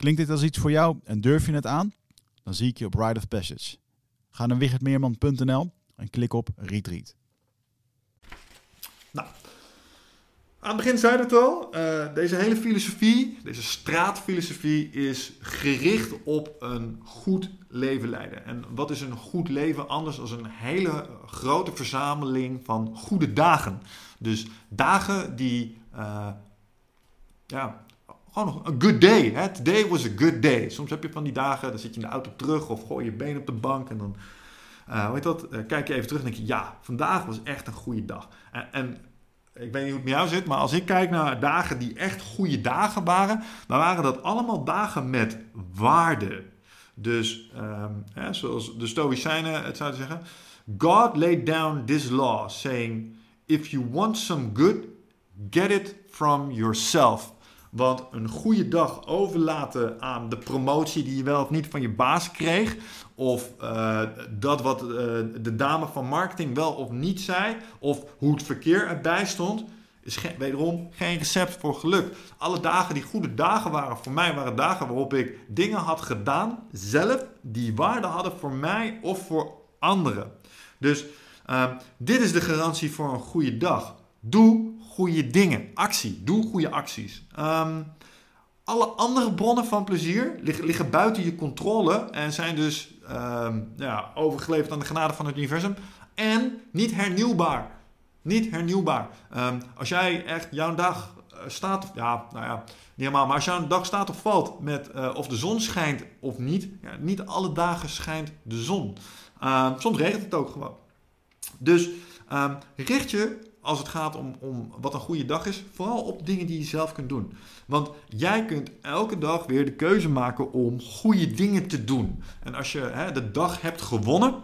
Klinkt dit als iets voor jou en durf je het aan? Dan zie ik je op Ride of Passage. Ga naar wichertmeerman.nl en klik op Retreat. Nou, aan het begin zei het al, uh, deze hele filosofie, deze straatfilosofie is gericht op een goed leven leiden. En wat is een goed leven anders dan een hele grote verzameling van goede dagen? Dus dagen die, uh, ja, gewoon een good day. Hè? Today was a good day. Soms heb je van die dagen, dan zit je in de auto terug of gooi je been op de bank en dan, uh, hoe heet dat, kijk je even terug en denk je, ja, vandaag was echt een goede dag. En, en ik weet niet hoe het met jou zit, maar als ik kijk naar dagen die echt goede dagen waren, dan waren dat allemaal dagen met waarde. Dus, um, hè, zoals de Stoïcijnen het zouden zeggen, God laid down this law, saying, if you want some good, get it from yourself. Want een goede dag overlaten aan de promotie die je wel of niet van je baas kreeg. Of uh, dat wat uh, de dame van marketing wel of niet zei. Of hoe het verkeer erbij stond. Is wederom geen recept voor geluk. Alle dagen die goede dagen waren voor mij, waren dagen waarop ik dingen had gedaan zelf. Die waarde hadden voor mij of voor anderen. Dus uh, dit is de garantie voor een goede dag. Doe goede dingen. Actie. Doe goede acties. Um, alle andere bronnen van plezier liggen, liggen, buiten je controle en zijn dus um, ja, overgeleverd aan de genade van het universum. En niet hernieuwbaar. Niet hernieuwbaar. Um, als jij echt jouw dag uh, staat, ja, nou ja, niet helemaal, maar als jouw dag staat of valt met uh, of de zon schijnt of niet, ja, niet alle dagen schijnt de zon. soms regent het ook gewoon. Dus richt je als het gaat om, om wat een goede dag is, vooral op dingen die je zelf kunt doen. Want jij kunt elke dag weer de keuze maken om goede dingen te doen. En als je hè, de dag hebt gewonnen,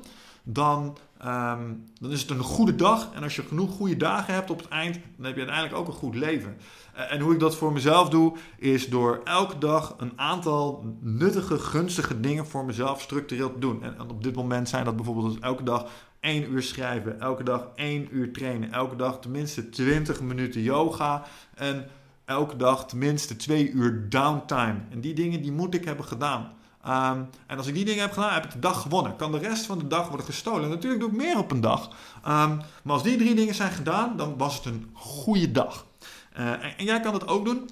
dan, um, dan is het een goede dag. En als je genoeg goede dagen hebt op het eind, dan heb je uiteindelijk ook een goed leven. En hoe ik dat voor mezelf doe, is door elke dag een aantal nuttige, gunstige dingen voor mezelf structureel te doen. En op dit moment zijn dat bijvoorbeeld elke dag 1 uur schrijven, elke dag 1 uur trainen, elke dag tenminste 20 minuten yoga en elke dag tenminste 2 uur downtime. En die dingen die moet ik hebben gedaan. Um, en als ik die dingen heb gedaan, heb ik de dag gewonnen. Kan de rest van de dag worden gestolen? Natuurlijk doe ik meer op een dag. Um, maar als die drie dingen zijn gedaan, dan was het een goede dag. En, en jij kan dat ook doen.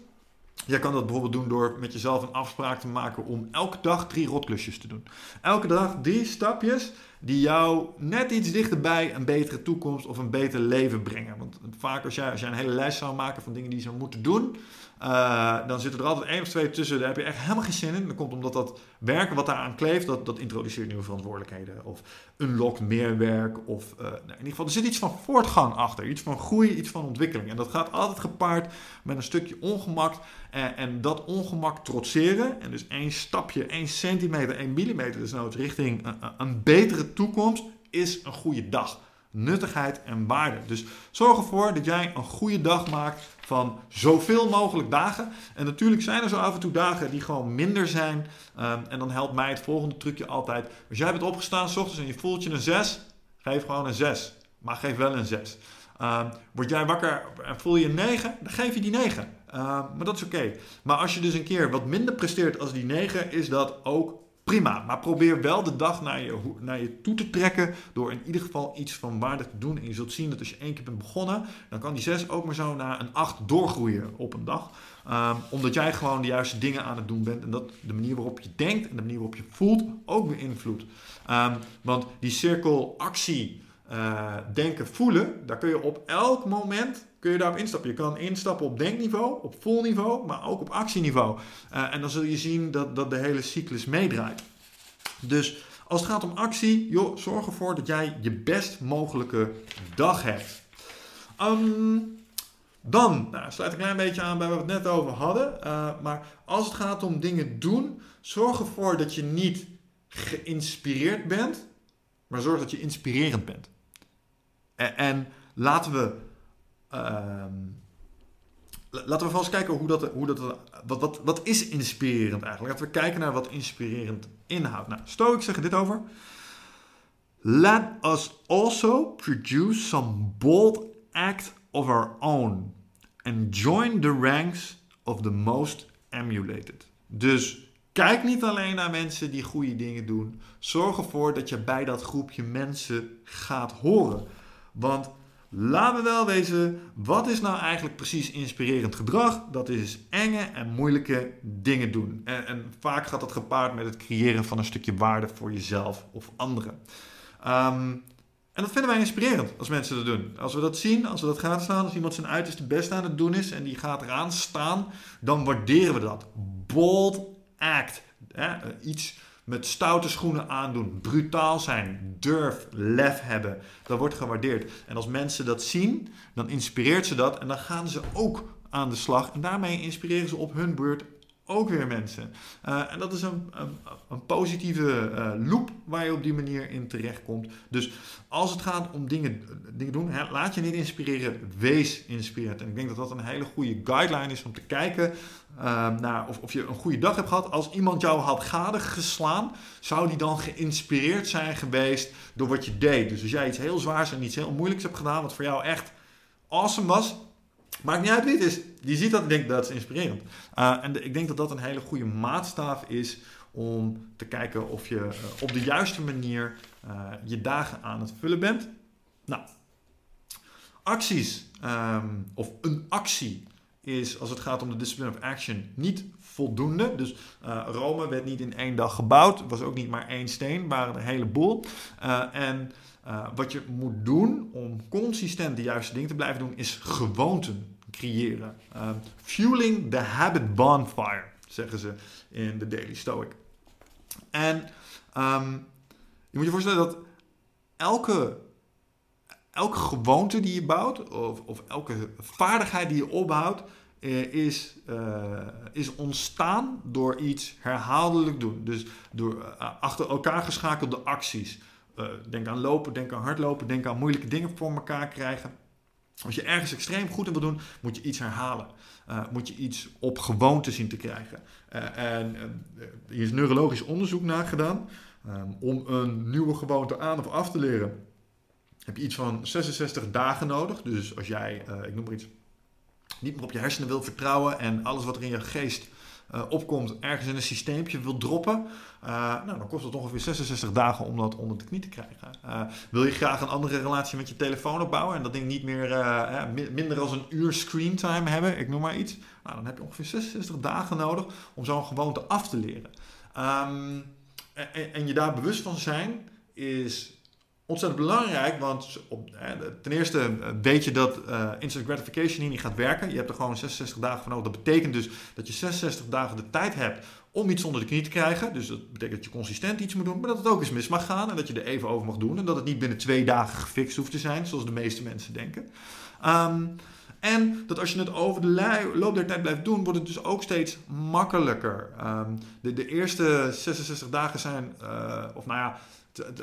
Jij kan dat bijvoorbeeld doen door met jezelf een afspraak te maken om elke dag drie rotklusjes te doen. Elke dag drie stapjes die jou net iets dichterbij een betere toekomst of een beter leven brengen. Want vaak als jij, als jij een hele lijst zou maken van dingen die je zou moeten doen, uh, dan zitten er altijd één of twee tussen, daar heb je echt helemaal geen zin in. Dat komt omdat dat werken wat daaraan kleeft, dat, dat introduceert nieuwe verantwoordelijkheden. Of unlockt meer werk. Of uh, nou, in ieder geval, er zit iets van voortgang achter. Iets van groei, iets van ontwikkeling. En dat gaat altijd gepaard met een stukje ongemak. En, en dat ongemak trotseren. En dus één stapje, één centimeter, één millimeter dus nou richting een, een betere toekomst, is een goede dag nuttigheid en waarde. Dus zorg ervoor dat jij een goede dag maakt van zoveel mogelijk dagen. En natuurlijk zijn er zo af en toe dagen die gewoon minder zijn. Um, en dan helpt mij het volgende trucje altijd. Als jij bent opgestaan s ochtends en je voelt je een 6, geef gewoon een 6. Maar geef wel een 6. Um, word jij wakker en voel je een 9, dan geef je die 9. Um, maar dat is oké. Maar als je dus een keer wat minder presteert als die 9, is dat ook prima. Maar probeer wel de dag naar je, naar je toe te trekken door in ieder geval iets van waarde te doen. En je zult zien dat als je één keer bent begonnen, dan kan die 6 ook maar zo naar een 8 doorgroeien op een dag. Um, omdat jij gewoon de juiste dingen aan het doen bent. En dat de manier waarop je denkt en de manier waarop je voelt ook beïnvloedt. Um, want die cirkel actie, uh, denken, voelen, daar kun je op elk moment kun je daarop instappen. Je kan instappen op denkniveau, op voelniveau, maar ook op actieniveau. Uh, en dan zul je zien dat, dat de hele cyclus meedraait. Dus als het gaat om actie, joh, zorg ervoor dat jij je best mogelijke dag hebt. Um, Dan, nou, sluit een klein beetje aan bij wat we het net over hadden. Uh, maar als het gaat om dingen doen, zorg ervoor dat je niet geïnspireerd bent, maar zorg dat je inspirerend bent. En, en laten we. Uh, laten we vast kijken hoe dat. Hoe dat wat, wat, wat is inspirerend eigenlijk? Laten we kijken naar wat inspirerend inhoudt. Nou, Stoics zeggen dit over. Let us also produce some bold act of our own and join the ranks of the most emulated. Dus kijk niet alleen naar mensen die goede dingen doen. Zorg ervoor dat je bij dat groepje mensen gaat horen. Want laten we wel wezen, wat is nou eigenlijk precies inspirerend gedrag? Dat is enge en moeilijke dingen doen. En, en vaak gaat dat gepaard met het creëren van een stukje waarde voor jezelf of anderen. Um, en dat vinden wij inspirerend als mensen dat doen. Als we dat zien, als we dat gaan staan, als iemand zijn uiterste best aan het doen is en die gaat eraan staan, dan waarderen we dat. Bold act. Hè? Iets met stoute schoenen aandoen, brutaal zijn, durf, lef hebben. Dat wordt gewaardeerd. En als mensen dat zien, dan inspireert ze dat en dan gaan ze ook aan de slag. En daarmee inspireren ze op hun beurt ook weer mensen. Uh, en dat is een, een, een positieve uh, loop waar je op die manier in terechtkomt. Dus als het gaat om dingen, dingen doen, hè, laat je niet inspireren, wees inspirerend. En ik denk dat dat een hele goede guideline is om te kijken uh, naar of, of je een goede dag hebt gehad. Als iemand jou had geslaan, zou die dan geïnspireerd zijn geweest door wat je deed. Dus als jij iets heel zwaars en iets heel moeilijks hebt gedaan, wat voor jou echt awesome was, Maakt niet uit wie het is. Die ziet dat en denkt dat is inspirerend. Uh, en ik denk dat dat een hele goede maatstaaf is om te kijken of je uh, op de juiste manier uh, je dagen aan het vullen bent. Nou, acties um, of een actie is als het gaat om de discipline of action niet voldoende. Dus Rome werd niet in één dag gebouwd. Was ook niet maar één steen, waren een heleboel. en wat je moet doen om consistent de juiste dingen te blijven doen, is gewoonten creëren. Um, fueling the habit bonfire, zeggen ze in de Daily Stoic. En um, je moet je voorstellen dat elke, elke gewoonte die je bouwt, of, of elke vaardigheid die je opbouwt, eh, is, uh, is ontstaan door iets herhaaldelijk doen. Dus door uh, achter elkaar geschakelde acties. Denk aan lopen, denk aan hardlopen, denk aan moeilijke dingen voor elkaar krijgen. Als je ergens extreem goed in wil doen, moet je iets herhalen. Uh, moet je iets op gewoonte zien te krijgen. Uh, en uh, hier is neurologisch onderzoek naar gedaan. Um, om een nieuwe gewoonte aan of af te leren, heb je iets van 66 dagen nodig. Dus als jij, ik noem maar iets, niet meer op je hersenen wil vertrouwen en alles wat er in je geest uh, opkomt, ergens in een systeempje wil droppen, uh, nou, dan kost het ongeveer 66 dagen om dat onder de knie te krijgen. Uh, wil je graag een andere relatie met je telefoon opbouwen en dat ding niet meer minder dan een uur screentime hebben, ik noem maar iets, nou, dan heb je ongeveer 66 dagen nodig om zo'n gewoonte af te leren. En, en je daar bewust van zijn is ontzettend belangrijk, want op, ten eerste eh, weet je dat uh, instant gratification hier niet gaat werken. Je hebt er gewoon 66 dagen van nodig. Dat betekent dus dat je 66 dagen de tijd hebt om iets onder de knie te krijgen. Dus dat betekent dat je consistent iets moet doen, maar dat het ook eens mis mag gaan en dat je er even over mag doen. En dat het niet binnen twee dagen gefixt hoeft te zijn, zoals de meeste mensen denken. Um, en dat als je het over de loop der tijd blijft doen, wordt het dus ook steeds makkelijker. Um, de, de, eerste 66 dagen zijn, uh, of nou ja,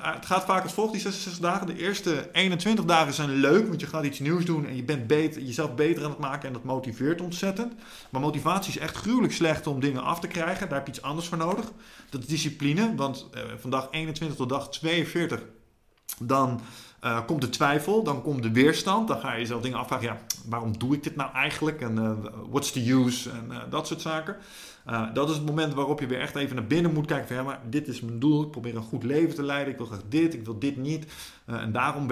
het gaat vaak als volgt, die 66 dagen. De eerste 21 dagen zijn leuk, want je gaat iets nieuws doen en je bent beter, jezelf beter aan het maken en dat motiveert ontzettend. Maar motivatie is echt gruwelijk slecht om dingen af te krijgen. Daar heb je iets anders voor nodig. Dat is discipline, want eh, van dag 21 tot dag 42 dan uh, komt de twijfel, dan komt de weerstand. Dan ga je jezelf dingen afvragen, waarom doe ik dit nou eigenlijk? En uh, what's the use? En uh, dat soort zaken. dat is het moment waarop je weer echt even naar binnen moet kijken van, ja, maar dit is mijn doel. Ik probeer een goed leven te leiden. Ik wil graag dit, ik wil dit niet. en daarom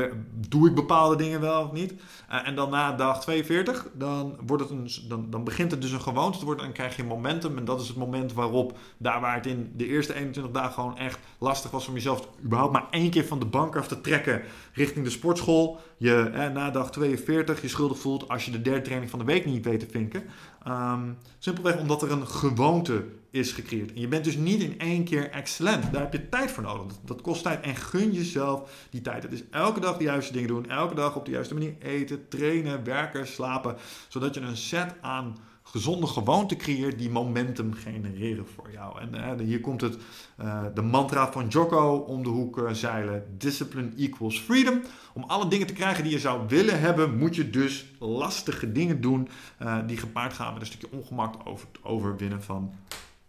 doe ik bepaalde dingen wel of niet. en dan na dag 42, dan, wordt het een, dan, dan begint het dus een gewoonte te worden. En krijg je momentum. En dat is het moment waarop, daar waar het in de eerste 21 dagen gewoon echt lastig was om jezelf überhaupt maar één keer van de bank af te trekken richting de sportschool. Je na dag 42 je schuldig voelt als je de derde training van de week niet weet te vinken. Um, simpelweg omdat er een gewoonte is gecreëerd. En je bent dus niet in één keer excellent. Daar heb je tijd voor nodig. Dat, kost tijd. En gun jezelf die tijd. Het is elke dag de juiste dingen doen. Elke dag op de juiste manier eten, trainen, werken, slapen. Zodat je een set aan gezonde gewoonte creëert die momentum genereren voor jou. En uh, hier komt het, uh, de mantra van Jocko om de hoek uh, zeilen. Discipline equals freedom. Om alle dingen te krijgen die je zou willen hebben, moet je dus lastige dingen doen die gepaard gaan met een stukje ongemak over het overwinnen van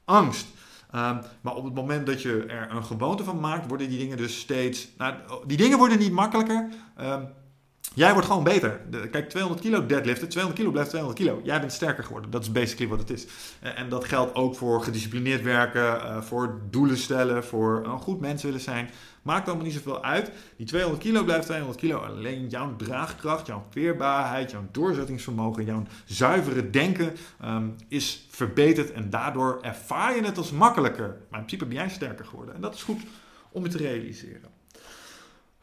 angst. Um, maar op het moment dat je er een gewoonte van maakt, worden die dingen dus steeds. Nou, die dingen worden niet makkelijker. Jij wordt gewoon beter. kijk, 200 kilo deadliften, 200 kilo blijft 200 kilo. Jij bent sterker geworden. Dat is basically wat het is. En dat geldt ook voor gedisciplineerd werken, eh, voor doelen stellen, voor een goed mens willen zijn. Maakt allemaal niet zoveel uit. Die 200 kilo blijft 200 kilo. Alleen jouw draagkracht, jouw veerbaarheid, jouw doorzettingsvermogen, jouw zuivere denken ehm, is verbeterd. En daardoor ervaar je het als makkelijker. Maar in principe ben jij sterker geworden. En dat is goed om je te realiseren.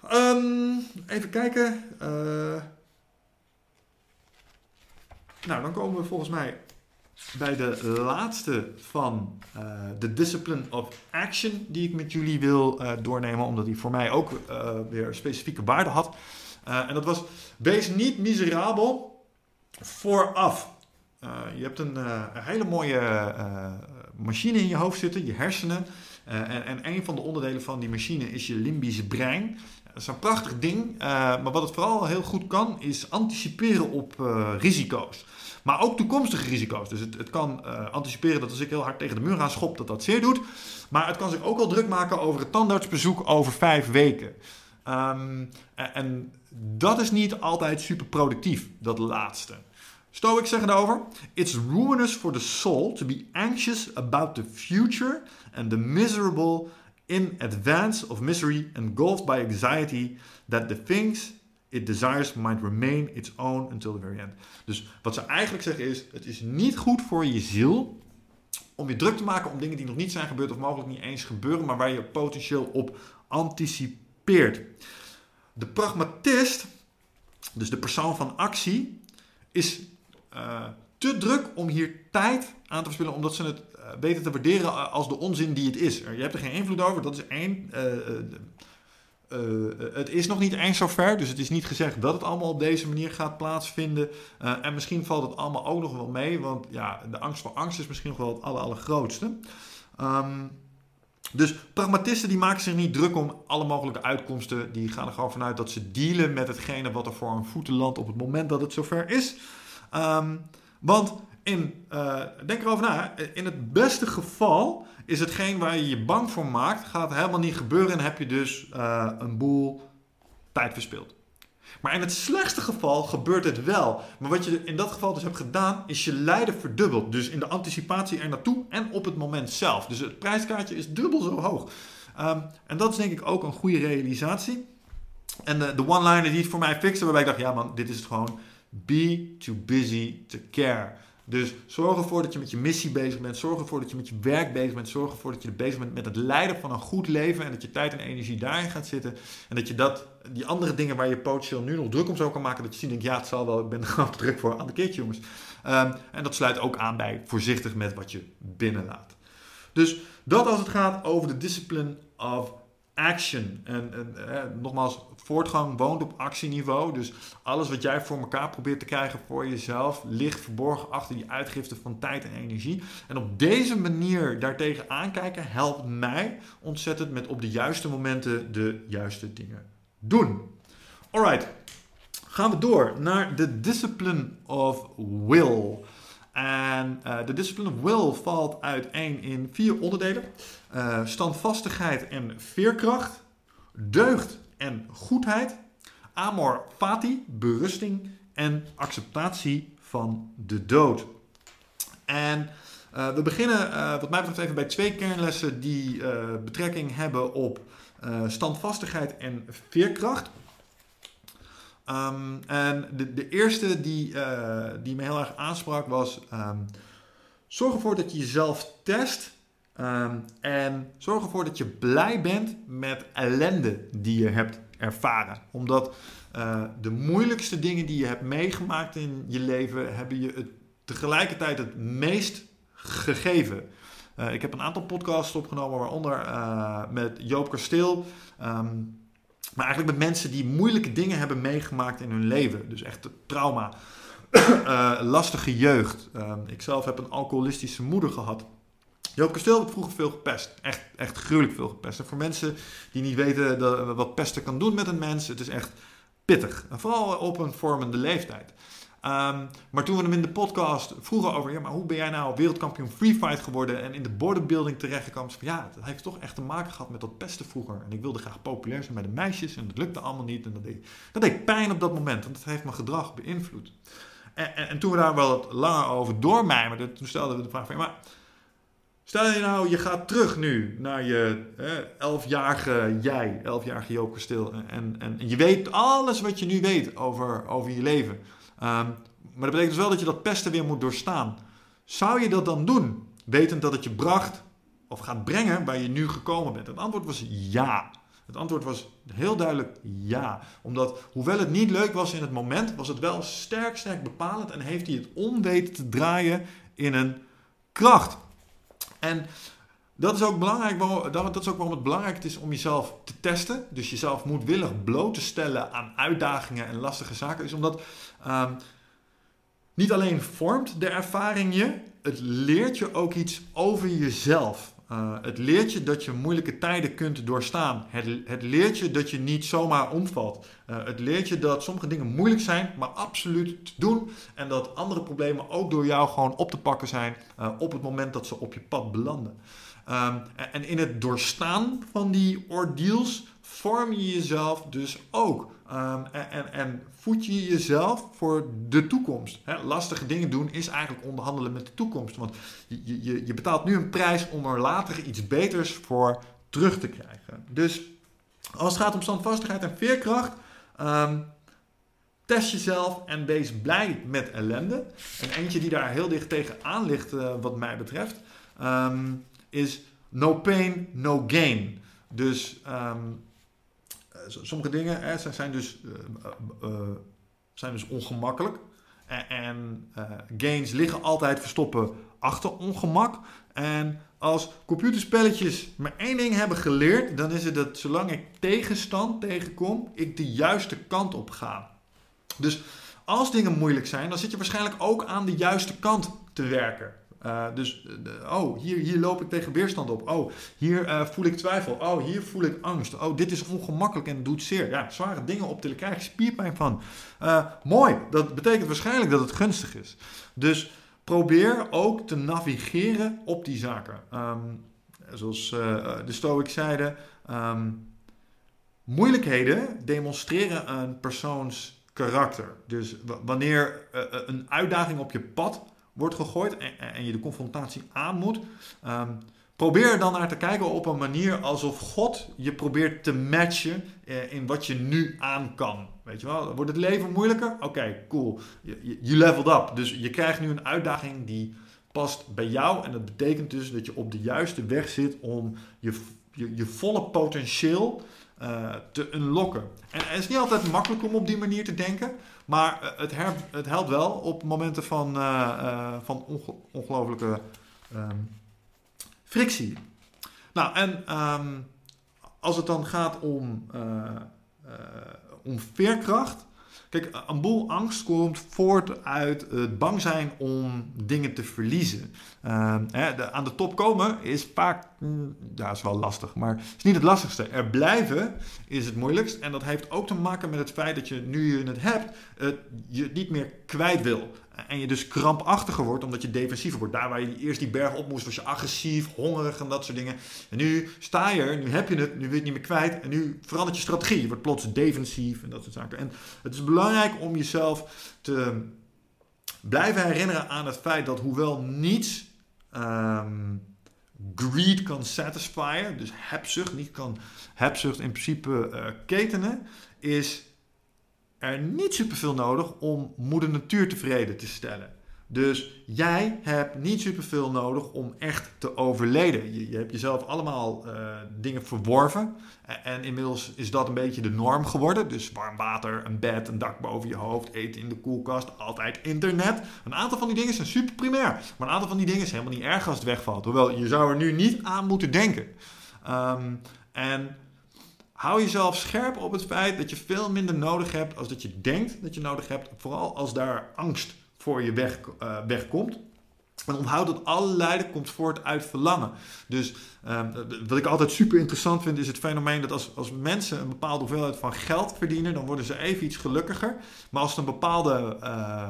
Um, even kijken. Uh, nou, dan komen we volgens mij bij de laatste van uh, de discipline of action die ik met jullie wil uh, doornemen, omdat die voor mij ook weer specifieke waarde had. en dat was: wees niet miserabel vooraf. je hebt een, een hele mooie machine in je hoofd zitten, je hersenen. en, en een van de onderdelen van die machine is je limbische brein. Dat is een prachtig ding. Uh, maar wat het vooral heel goed kan, is anticiperen op uh, risico's. Maar ook toekomstige risico's. Dus het, het kan uh, anticiperen dat als ik heel hard tegen de muur aan schop, dat dat zeer doet. Maar het kan zich ook al druk maken over het tandartsbezoek over vijf weken. Um, en dat is niet altijd super productief, dat laatste. Stoics zeggen daarover: It's ruinous for the soul to be anxious about the future and the miserable in advance of misery, engulfed by anxiety, that the things it desires might remain its own until the very end. Dus wat ze eigenlijk zeggen is: het is niet goed voor je ziel om je druk te maken om dingen die nog niet zijn gebeurd of mogelijk niet eens gebeuren, maar waar je potentieel op anticipeert. De pragmatist, dus de persoon van actie, is uh, te druk om hier tijd aan te verspillen, omdat ze het uh, weten te waarderen als de onzin die het is. Je hebt er geen invloed over, dat is één. Uh, het is nog niet eens zover, dus het is niet gezegd dat het allemaal op deze manier gaat plaatsvinden. en misschien valt het allemaal ook nog wel mee, want ja, de angst voor angst is misschien nog wel het aller, allergrootste. Um, dus pragmatisten die maken zich niet druk om alle mogelijke uitkomsten. Die gaan er gewoon vanuit dat ze dealen met hetgene wat er voor hun voeten landt op het moment dat het zover is. Um, want in, uh, denk erover na, in het beste geval is hetgeen waar je je bang voor maakt, gaat helemaal niet gebeuren en heb je dus uh, een boel tijd verspild. Maar in het slechtste geval gebeurt het wel. Maar wat je in dat geval dus hebt gedaan, is je lijden verdubbeld. Dus in de anticipatie er naartoe en op het moment zelf. Dus het prijskaartje is dubbel zo hoog. Um, en dat is denk ik ook een goede realisatie. En de, de one-liner die het voor mij fixte, waarbij ik dacht, ja man, dit is het gewoon. Be too busy to care. Dus zorg ervoor dat je met je missie bezig bent. Zorg ervoor dat je met je werk bezig bent. Zorg ervoor dat je bezig bent met het leiden van een goed leven. En dat je tijd en energie daarin gaat zitten. En dat je dat, die andere dingen waar je potentieel nu nog druk om zou kan maken. Dat je ziet, denkt, ja, het zal wel. Ik ben <laughs> er gewoon druk voor. Aan de keertje, jongens. Um, en dat sluit ook aan bij voorzichtig met wat je binnenlaat. Dus dat als het gaat over de discipline of action. En, en eh, nogmaals, voortgang woont op actieniveau. Dus alles wat jij voor elkaar probeert te krijgen voor jezelf, ligt verborgen achter die uitgifte van tijd en energie. En op deze manier daartegen aankijken helpt mij ontzettend met op de juiste momenten de juiste dingen doen. Alright, gaan we door naar de discipline of will. En uh, de discipline of will valt uiteen in vier onderdelen: uh, standvastigheid en veerkracht, deugd en goedheid, amor fati, berusting en acceptatie van de dood. En uh, we beginnen, wat mij betreft, even bij twee kernlessen die betrekking hebben op standvastigheid en veerkracht. Um, en de, de eerste die, die me heel erg aansprak was: um, zorg ervoor dat je jezelf test. Um, en zorg ervoor dat je blij bent met ellende die je hebt ervaren. Omdat uh, de moeilijkste dingen die je hebt meegemaakt in je leven, hebben je het tegelijkertijd het meest gegeven. Uh, ik heb een aantal podcasts opgenomen, waaronder uh, met Joop Kasteel. Um, maar eigenlijk met mensen die moeilijke dingen hebben meegemaakt in hun leven. Dus echt trauma, <coughs> lastige jeugd. Um, ik zelf heb een alcoholistische moeder gehad. Joop Kasteel heb vroeger veel gepest. Echt, echt gruwelijk veel gepest. En voor mensen die niet weten wat pesten kan doen met een mens, het is echt pittig. En vooral op een vormende leeftijd. Um, maar toen we hem in de podcast vroegen over, ja, maar hoe ben jij nou wereldkampioen freefight geworden en in de bodybuilding terechtgekomen? Van, ja, dat heeft toch echt te maken gehad met dat pesten vroeger. En ik wilde graag populair zijn bij de meisjes en dat lukte allemaal niet. En dat deed, dat deed pijn op dat moment, want dat heeft mijn gedrag beïnvloed. En, en, en toen we daar wel wat langer over doormijmerden, toen stelden we de vraag van, ja, maar Stel je nou, je gaat terug nu naar je elfjarige jij, elfjarige Joop Kasteel. En, en, en je weet alles wat je nu weet over, over je leven. Um, maar dat betekent dus wel dat je dat pesten weer moet doorstaan. Zou je dat dan doen? Wetend dat het je bracht of gaat brengen waar je nu gekomen bent? Het antwoord was ja. Het antwoord was heel duidelijk ja. Omdat, hoewel het niet leuk was in het moment, was het wel sterk, sterk bepalend en heeft hij het om weten te draaien in een kracht. En dat is ook belangrijk, dat is ook waarom het belangrijk is om jezelf te testen. Dus jezelf moedwillig bloot te stellen aan uitdagingen en lastige zaken. Is omdat um, niet alleen vormt de ervaring je, het leert je ook iets over jezelf. Uh, het leert je dat je moeilijke tijden kunt doorstaan. Het, het leert je dat je niet zomaar omvalt. Uh, het leert je dat sommige dingen moeilijk zijn, maar absoluut te doen. En dat andere problemen ook door jou gewoon op te pakken zijn uh, op het moment dat ze op je pad belanden. Um, en in het doorstaan van die ordeals vorm je jezelf dus ook. Um, en, en, en, voed je jezelf voor de toekomst. Lastige dingen doen is eigenlijk onderhandelen met de toekomst. Want je, je, je betaalt nu een prijs om er later iets beters voor terug te krijgen. Dus als het gaat om standvastigheid en veerkracht. Um, test jezelf en wees blij met ellende. En eentje die daar heel dicht tegenaan ligt, uh, wat mij betreft, um, is no pain, no gain. Dus sommige dingen hè, zijn, dus, uh, uh, zijn dus ongemakkelijk. En, en gains liggen altijd verstoppen achter ongemak. En als computerspelletjes maar één ding hebben geleerd, dan is het dat zolang ik tegenstand tegenkom, ik de juiste kant op ga. Dus als dingen moeilijk zijn, dan zit je waarschijnlijk ook aan de juiste kant te werken. Uh, dus, oh, hier, hier loop ik tegen weerstand op. Oh, hier uh, voel ik twijfel. Oh, hier voel ik angst. Oh, dit is ongemakkelijk en doet zeer. Ja, zware dingen op tillen, krijg je spierpijn van. Mooi, dat betekent waarschijnlijk dat het gunstig is. Dus probeer ook te navigeren op die zaken. Um, zoals de Stoics zeiden, um, moeilijkheden demonstreren een persoons karakter. Dus wanneer een uitdaging op je pad wordt gegooid en, je de confrontatie aan moet. Um, probeer er dan naar te kijken op een manier alsof God je probeert te matchen eh, in wat je nu aan kan. Weet je wel, wordt het leven moeilijker? Oké, cool. Je, je leveled up. Dus je krijgt nu een uitdaging die past bij jou. En dat betekent dus dat je op de juiste weg zit om je, je volle potentieel uh, te unlocken. En het is niet altijd makkelijk om op die manier te denken. Maar eh, het, het helpt wel op momenten van, uh, van onge ongelofelijke um, frictie. Nou, en um, als het dan gaat om, om veerkracht. Kijk, een boel angst komt voort uit het bang zijn om dingen te verliezen. Uh, hè, aan de top komen is vaak, mm, is wel lastig, maar is niet het lastigste. Er blijven is het moeilijkst. En dat heeft ook te maken met het feit dat je, nu je het hebt, je het niet meer kwijt wil. En je dus krampachtiger wordt omdat je defensiever wordt. Daar waar je eerst die berg op moest, was je agressief, hongerig en dat soort dingen. En nu sta je er, nu heb je het, nu wil je het niet meer kwijt. En nu verandert je strategie. Je wordt plots defensief en dat soort zaken. En het is belangrijk om jezelf te blijven herinneren aan het feit dat hoewel niets um, greed kan satisfyen, dus hebzucht, niet kan hebzucht in principe uh, ketenen, is er niet superveel nodig om moeder natuur tevreden te stellen. Dus jij hebt niet superveel nodig om echt te overleden. Je, je hebt jezelf allemaal uh, dingen verworven. En, en, inmiddels is dat een beetje de norm geworden. Dus warm water, een bed, een dak boven je hoofd, eten in de koelkast, altijd internet. Een aantal van die dingen zijn super primair. Maar een aantal van die dingen is helemaal niet erg als het wegvalt. Hoewel, je zou er nu niet aan moeten denken. Um, en hou jezelf scherp op het feit dat je veel minder nodig hebt als dat je denkt dat je nodig hebt. Vooral als daar angst voor je weg, uh, wegkomt. En onthoud dat alle lijden komt voort uit verlangen. Dus um, wat ik altijd super interessant vind, is het fenomeen dat als, als mensen een bepaalde hoeveelheid van geld verdienen, dan worden ze even iets gelukkiger. Maar als het een bepaalde uh,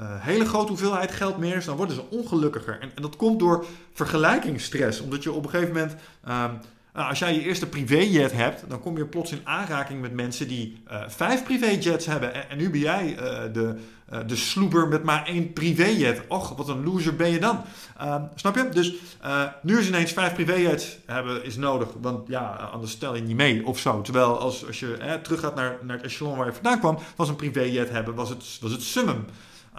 uh, hele grote hoeveelheid geld meer is, dan worden ze ongelukkiger. En, en dat komt door vergelijkingsstress. Omdat je op een gegeven moment. Nou, als jij je eerste privéjet hebt, dan kom je plots in aanraking met mensen die uh, vijf privéjets hebben. En, nu ben jij uh, de, uh, de sloeber met maar één privéjet. Och, wat een loser ben je dan. Ehm, snap je? Dus nu is ineens vijf privéjets hebben is nodig. Want ja, anders stel je niet mee of zo. Terwijl als, als je terug gaat naar, naar het echelon waar je vandaan kwam, was een privéjet hebben, was het, was het summum.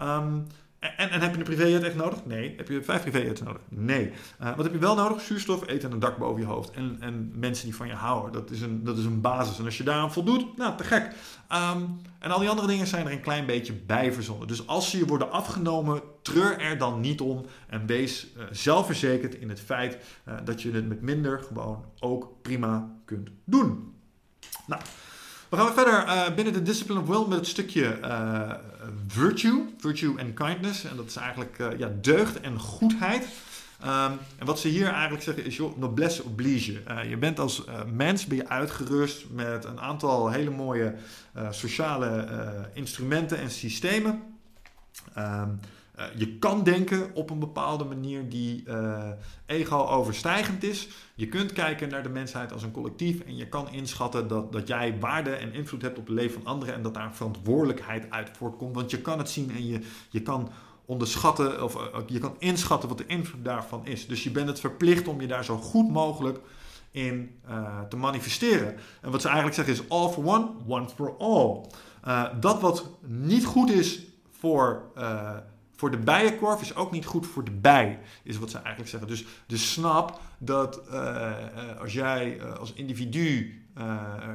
Um, en, en, heb je een privéjet echt nodig? Nee. Heb je vijf privéjets nodig? Nee. Uh, wat heb je wel nodig? Zuurstof, eten en een dak boven je hoofd. En, en, mensen die van je houden. Dat is, een, dat is een basis. En als je daaraan voldoet, nou, te gek. Um, en al die andere dingen zijn er een klein beetje bij verzonnen. Dus als ze je worden afgenomen, treur er dan niet om. En wees uh, zelfverzekerd in het feit uh, dat je het met minder gewoon ook prima kunt doen. Nou... We gaan verder uh, binnen de Discipline of Will met het stukje uh, virtue, virtue and kindness. En dat is eigenlijk uh, ja, deugd en goedheid. Um, en wat ze hier eigenlijk zeggen is, joh, noblesse oblige. je bent als mens ben je uitgerust met een aantal hele mooie sociale instrumenten en systemen. Um, uh, je kan denken op een bepaalde manier die uh, ego-overstijgend is. Je kunt kijken naar de mensheid als een collectief en je kan inschatten dat, dat jij waarde en invloed hebt op het leven van anderen en dat daar verantwoordelijkheid uit voortkomt. Want je kan het zien en je, je kan onderschatten of uh, je kan inschatten wat de invloed daarvan is. Dus je bent het verplicht om je daar zo goed mogelijk in te manifesteren. En wat ze eigenlijk zeggen is all for one, one for all. dat wat niet goed is voor voor de bijenkorf is ook niet goed voor de bij, is wat ze eigenlijk zeggen. Dus, dus snap dat uh, als jij uh, als individu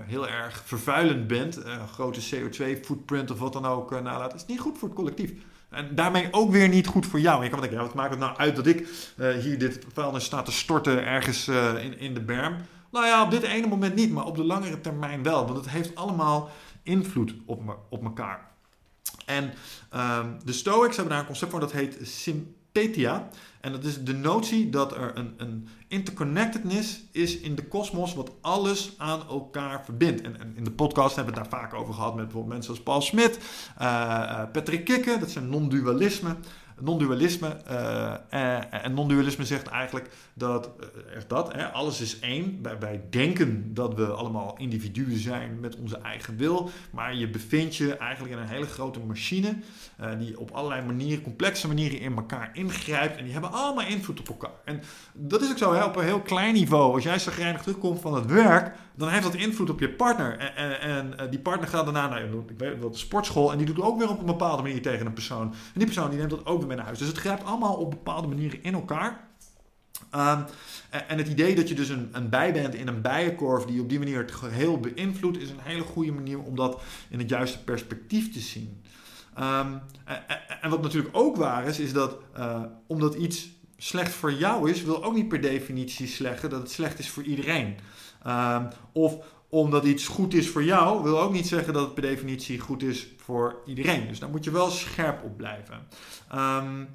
heel erg vervuilend bent, grote CO2-footprint of wat dan ook nalaat, is niet goed voor het collectief. En daarmee ook weer niet goed voor jou. En je kan denken, ja, wat maakt het nou uit dat ik hier dit vuilnis sta te storten ergens in, in de berm? Nou ja, op dit ene moment niet, maar op de langere termijn wel. Want het heeft allemaal invloed op, me, op elkaar. En um, de Stoics hebben daar een concept voor dat heet sympathia. En dat is de notie dat er een, een interconnectedness is in de kosmos, wat alles aan elkaar verbindt. En, en, in de podcast hebben we het daar vaak over gehad met bijvoorbeeld mensen als Paul Smit, uh, Patrick Kikke, dat zijn non-dualisme non-dualisme. Uh, en non-dualisme zegt eigenlijk dat, uh, dat hè, alles is één. Wij, denken dat we allemaal individuen zijn met onze eigen wil. Maar je bevindt je eigenlijk in een hele grote machine. Uh, die op allerlei manieren, complexe manieren in elkaar ingrijpt. En die hebben allemaal invloed op elkaar. En dat is ook zo hè, op een heel klein niveau. Als jij zagrijnig terugkomt van het werk dan heeft dat invloed op je partner. En, en, eh, die partner gaat daarna naar ik weet de sportschool en die doet ook weer op een bepaalde manier tegen een persoon. En die persoon die neemt dat ook weer mee naar huis. Dus het grijpt allemaal op bepaalde manieren in elkaar. Um, en het idee dat je dus een, een bij bent in een bijenkorf die op die manier het geheel beïnvloedt, is een hele goede manier om dat in het juiste perspectief te zien. En, en, wat natuurlijk ook waar is, is dat uh, omdat iets slecht voor jou is, wil ook niet per definitie slecht dat het slecht is voor iedereen. Um, of omdat iets goed is voor jou, wil ook niet zeggen dat het per definitie goed is voor iedereen. Dus daar moet je wel scherp op blijven. Um,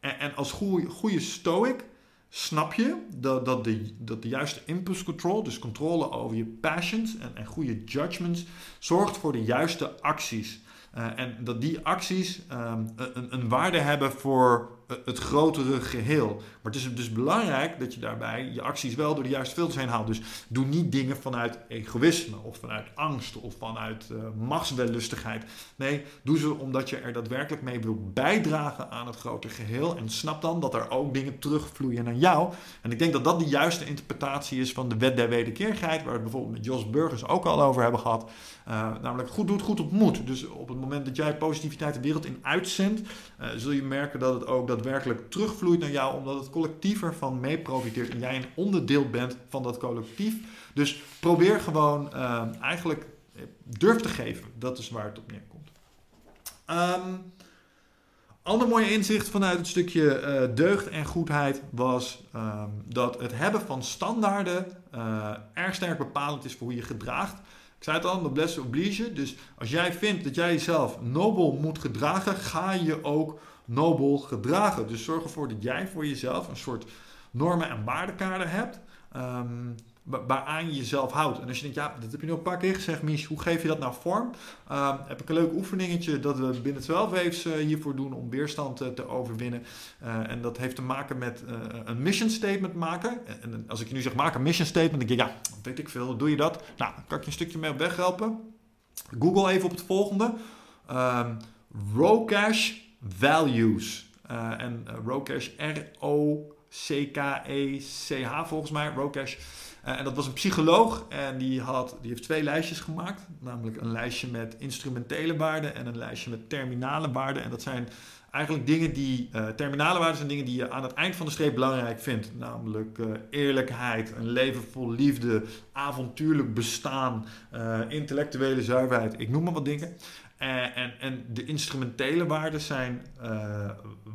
en, als goede, goede stoic snap je dat, dat, de, dat de juiste impulse control, dus controle over je passions en, en goede judgments, zorgt voor de juiste acties. Uh, en dat die acties um, een, een, waarde hebben voor het grotere geheel. Maar het is dus belangrijk dat je daarbij je acties wel door de juiste filters heen haalt. Dus doe niet dingen vanuit egoïsme of vanuit angst of vanuit uh, machtswellustigheid. Nee, doe ze omdat je er daadwerkelijk mee wil bijdragen aan het grotere geheel. En snap dan dat er ook dingen terugvloeien naar jou. En ik denk dat dat de juiste interpretatie is van de wet der wederkerigheid, waar we het bijvoorbeeld met Jos Burgers ook al over hebben gehad. Uh, namelijk goed doet, goed ontmoet. Dus op het moment dat jij positiviteit de wereld in uitzendt, uh, zul je merken dat het ook daadwerkelijk terugvloeit naar jou, omdat het collectief ervan mee profiteert en jij een onderdeel bent van dat collectief. Dus probeer gewoon uh, eigenlijk durf te geven. Dat is waar het op neerkomt. Um, ander mooie inzicht vanuit het stukje deugd en goedheid was um, dat het hebben van standaarden uh, erg sterk bepalend is voor hoe je gedraagt. Ik zei het al, noblesse oblige. Dus als jij vindt dat jij jezelf nobel moet gedragen, ga je ook nobel gedragen. Dus zorg ervoor dat jij voor jezelf een soort normen- en waardekader hebt. Um, waaraan je jezelf houdt. En als je denkt, ja, dat heb je nu een paar keer gezegd, Mies, hoe geef je dat nou vorm? Uh, heb ik een leuk oefeningetje dat we binnen 12 waves uh, hiervoor doen om weerstand uh, te overwinnen. Eh, en dat heeft te maken met een mission statement maken. En als ik je nu zeg, maak een mission statement, dan denk je, ja, weet ik veel, doe je dat? Nou, dan kan ik je een stukje mee op weg helpen. Google even op het volgende. Um, Rocash Values. en Rocash, R-O-C-K-E-C-H volgens mij, Rocash. En dat was een psycholoog en die, had, die heeft twee lijstjes gemaakt. Namelijk een lijstje met instrumentele waarden en een lijstje met terminale waarden. En dat zijn eigenlijk dingen die, uh, terminale waarden zijn dingen die je aan het eind van de streep belangrijk vindt. Namelijk uh, eerlijkheid, een leven vol liefde, avontuurlijk bestaan, intellectuele zuiverheid. Ik noem maar wat dingen. En, en, en, de instrumentele waarden zijn uh,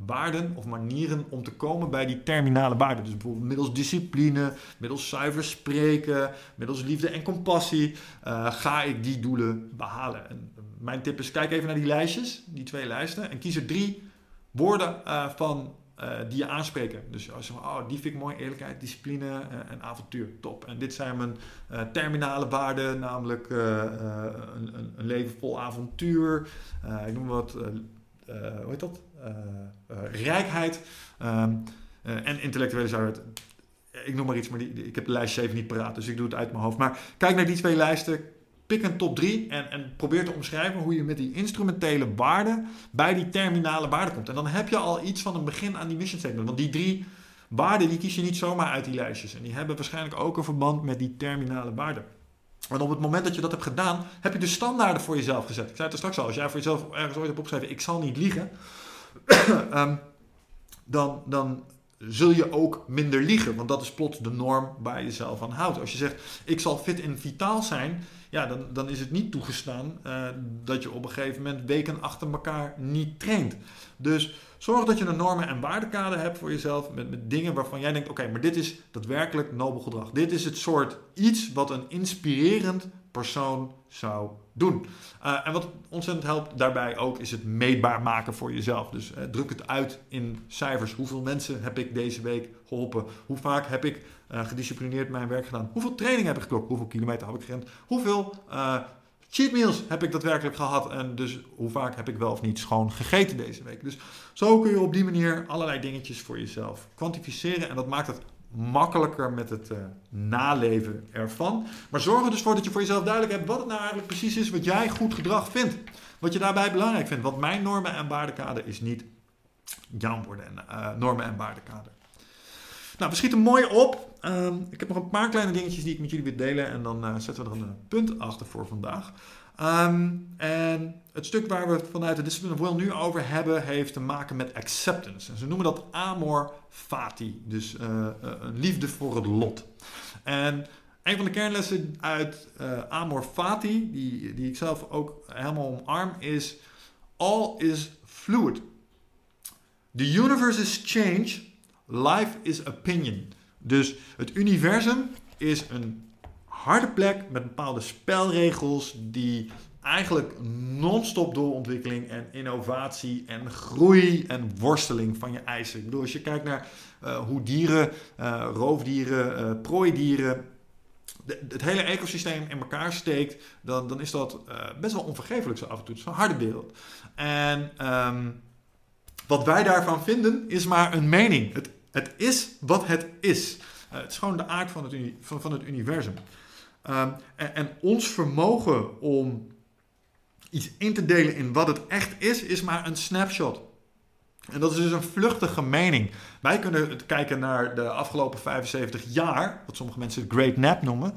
waarden of manieren om te komen bij die terminale waarden. Dus bijvoorbeeld middels discipline, middels zuiver spreken, middels liefde en compassie uh, ga ik die doelen behalen. En mijn tip is, kijk even naar die lijstjes, die twee lijsten, en kies er drie woorden van uh, die je aanspreken. Dus als je oh, die vind ik mooi, eerlijkheid, discipline uh, en avontuur, top. En dit zijn mijn uh, terminale waarden, namelijk een, een, leven vol avontuur, ik noem wat, hoe heet dat? rijkheid um, en intellectuele zuiverheid. Ik noem maar iets, maar die, ik heb de lijst even niet paraat, dus ik doe het uit mijn hoofd. Maar kijk naar die twee lijsten, Pik een top 3 en, en probeer te omschrijven hoe je met die instrumentele waarden bij die terminale waarde komt. En dan heb je al iets van een begin aan die mission statement. Want die drie waarden die kies je niet zomaar uit die lijstjes. En die hebben waarschijnlijk ook een verband met die terminale waarden. Want op het moment dat je dat hebt gedaan, heb je de standaarden voor jezelf gezet. Ik zei het er straks al, als jij voor jezelf ergens ooit hebt opgeschreven, ik zal niet liegen, um, <clears throat> dan, dan zul je ook minder liegen. Want dat is plots de norm waar je jezelf aan houdt. Als je zegt, ik zal fit en vitaal zijn, ja, dan, dan is het niet toegestaan uh, dat je op een gegeven moment weken achter elkaar niet traint. Dus zorg dat je een normen- en waardekader hebt voor jezelf met, met dingen waarvan jij denkt, oké, maar dit is daadwerkelijk nobel gedrag. Dit is het soort iets wat een inspirerend persoon zou doen. Uh, en wat ontzettend helpt daarbij ook is het meetbaar maken voor jezelf. Dus uh, druk het uit in cijfers. Hoeveel mensen heb ik deze week geholpen? Hoe vaak heb ik uh, gedisciplineerd mijn werk gedaan? Hoeveel training heb ik geklokt? Hoeveel kilometer heb ik gerend? Hoeveel cheat meals heb ik daadwerkelijk gehad? En dus hoe vaak heb ik wel of niet schoon gegeten deze week? Dus zo kun je op die manier allerlei dingetjes voor jezelf kwantificeren. En dat maakt het makkelijker met het uh, naleven ervan. Maar zorg er dus voor dat je voor jezelf duidelijk hebt wat het nou eigenlijk precies is wat jij goed gedrag vindt. Wat je daarbij belangrijk vindt. Want mijn normen en waardekader is niet jouw woorden en uh, normen en waardekader. Nou, we schieten mooi op. Uh, ik heb nog een paar kleine dingetjes die ik met jullie wil delen. En dan uh, zetten we er een punt achter voor vandaag. Um, en het stuk waar we vanuit de Discipline of Will nu over hebben, heeft te maken met acceptance. En ze noemen dat amor fati, dus uh, een liefde voor het lot. En een van de kernlessen uit uh, amor fati, die, die ik zelf ook helemaal omarm, is all is fluid. The universe is change, life is opinion. Dus het universum is een harde plek met bepaalde spelregels die eigenlijk non-stop doorontwikkeling en innovatie en groei en worsteling van je eisen. Ik bedoel, als je kijkt naar uh, hoe dieren, uh, roofdieren, uh, prooidieren, de, het hele ecosysteem in elkaar steekt, dan, dan is dat best wel onvergeeflijk zo af en toe. Het is een harde wereld. En um, wat wij daarvan vinden is maar een mening. Het, het is wat het is. Het is gewoon de aard van het, van, van het universum. Ehm, en, ons vermogen om iets in te delen in wat het echt is, is maar een snapshot. En dat is dus een vluchtige mening. Wij kunnen kijken naar de afgelopen 75 jaar, wat sommige mensen het Great Nap noemen.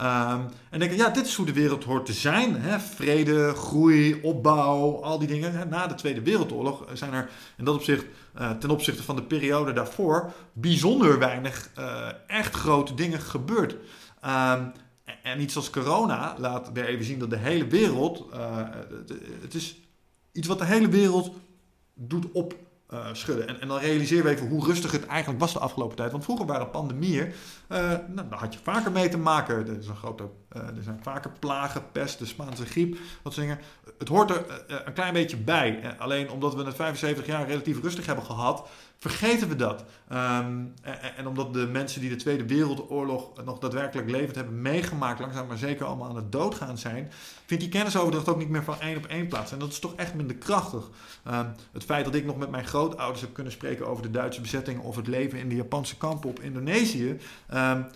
Um, en denken, ja, dit is hoe de wereld hoort te zijn. Hè? Vrede, groei, opbouw, al die dingen. Na de Tweede Wereldoorlog zijn er in dat opzicht, uh, ten opzichte van de periode daarvoor, bijzonder weinig uh, echt grote dingen gebeurd. Um, en iets als corona laat weer even zien dat de hele wereld, uh, het is iets wat de hele wereld doet op uh, schudden. En, en, dan realiseren we even hoe rustig het eigenlijk was de afgelopen tijd. Want vroeger waren pandemieën, uh, nou, daar had je vaker mee te maken. Er, is grote, er zijn vaker plagen, pest, de Spaanse griep, wat dingen. Het hoort er een klein beetje bij. alleen omdat we het 75 jaar relatief rustig hebben gehad, vergeten we dat. Um, en, en, omdat de mensen die de Tweede Wereldoorlog nog daadwerkelijk levend hebben meegemaakt, langzaam maar zeker allemaal aan het doodgaan zijn, vindt die kennisoverdracht ook niet meer van één op één plaats. En dat is toch echt minder krachtig. Um, het feit dat ik nog met mijn grootouders heb kunnen spreken over de Duitse bezetting of het leven in de Japanse kampen op Indonesië. Um,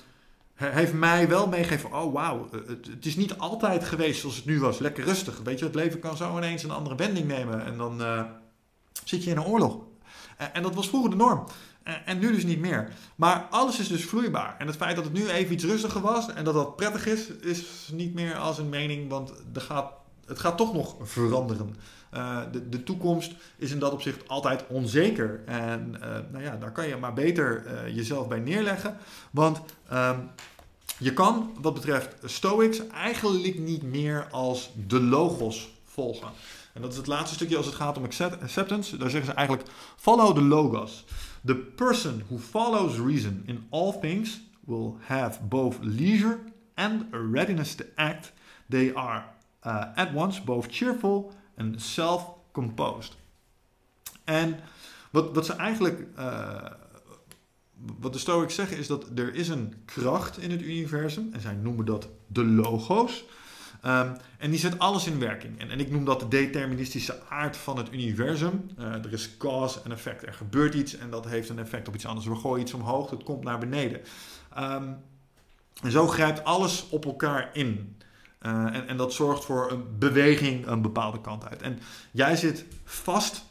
heeft mij wel meegegeven, oh wauw, het, het, is niet altijd geweest zoals het nu was. Lekker rustig. Weet je, het leven kan zo ineens een andere wending nemen. En dan uh, zit je in een oorlog. En dat was vroeger de norm. En nu dus niet meer. Maar alles is dus vloeibaar. En het feit dat het nu even iets rustiger was en dat dat prettig is, is niet meer als een mening, want er gaat, het gaat toch nog veranderen. Uh, de, de toekomst is in dat opzicht altijd onzeker. En nou ja, daar kan je maar beter jezelf bij neerleggen. Want um, je kan, wat betreft Stoics, eigenlijk niet meer als de logos volgen. En dat is het laatste stukje als het gaat om acceptance. Daar zeggen ze eigenlijk: follow the logos. The person who follows reason in all things will have both leisure and a readiness to act. They are uh, at once both cheerful and self-composed. En wat, wat ze eigenlijk, uh, wat de Stoics zeggen, is dat er is een kracht in het universum. En zij noemen dat de logos. Um, en die zet alles in werking. En, en, ik noem dat de deterministische aard van het universum. Uh, er is cause en effect. Er gebeurt iets en dat heeft een effect op iets anders. We gooien iets omhoog, het komt naar beneden. Um, en zo grijpt alles op elkaar in. Uh, en, en, dat zorgt voor een beweging een bepaalde kant uit. En jij zit vast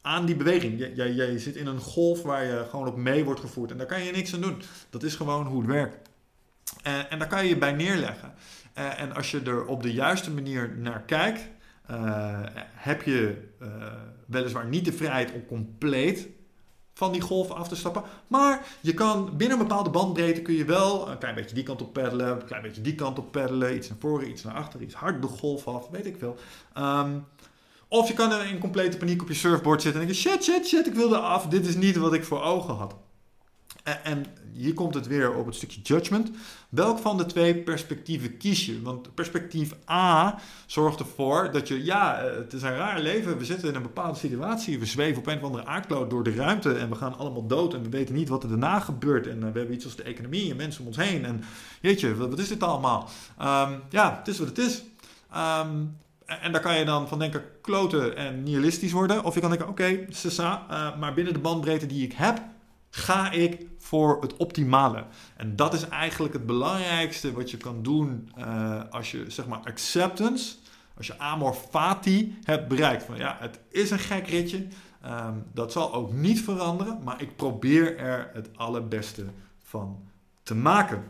aan die beweging. Jij, jij, jij zit in een golf waar je gewoon op mee wordt gevoerd. En daar kan je niks aan doen. Dat is gewoon hoe het werkt. En, en daar kan je je bij neerleggen. Uh, en als je er op de juiste manier naar kijkt, uh, heb je uh, weliswaar niet de vrijheid om compleet van die golf af te stappen. Maar je kan binnen een bepaalde bandbreedte kun je wel een klein beetje die kant op peddelen, een klein beetje die kant op peddelen, iets naar voren, iets naar achter, iets hard de golf af, weet ik veel. Um, of je kan in complete paniek op je surfboard zitten en denken: shit, shit, shit, ik wilde af. Dit is niet wat ik voor ogen had. En hier komt het weer op het stukje judgment. Welk van de twee perspectieven kies je? Want perspectief A zorgt ervoor dat je, ja, eh, het is een raar leven. We zitten in een bepaalde situatie. We zweven op een of andere aardkloot door de ruimte en we gaan allemaal dood en we weten niet wat er daarna gebeurt. En eh, we hebben iets als de economie en mensen om ons heen. En jeetje, wat, wat is dit allemaal? Um, ja, het is wat het is. Um, en daar kan je dan van denken kloten en nihilistisch worden. Of je kan denken, oké, okay, uh, maar binnen de bandbreedte die ik heb, ga ik voor het optimale. En dat is eigenlijk het belangrijkste wat je kan doen uh, als je zeg maar acceptance, als je amor fati hebt bereikt. Van ja, het is een gek ritje, um, dat zal ook niet veranderen, maar ik probeer er het allerbeste van te maken.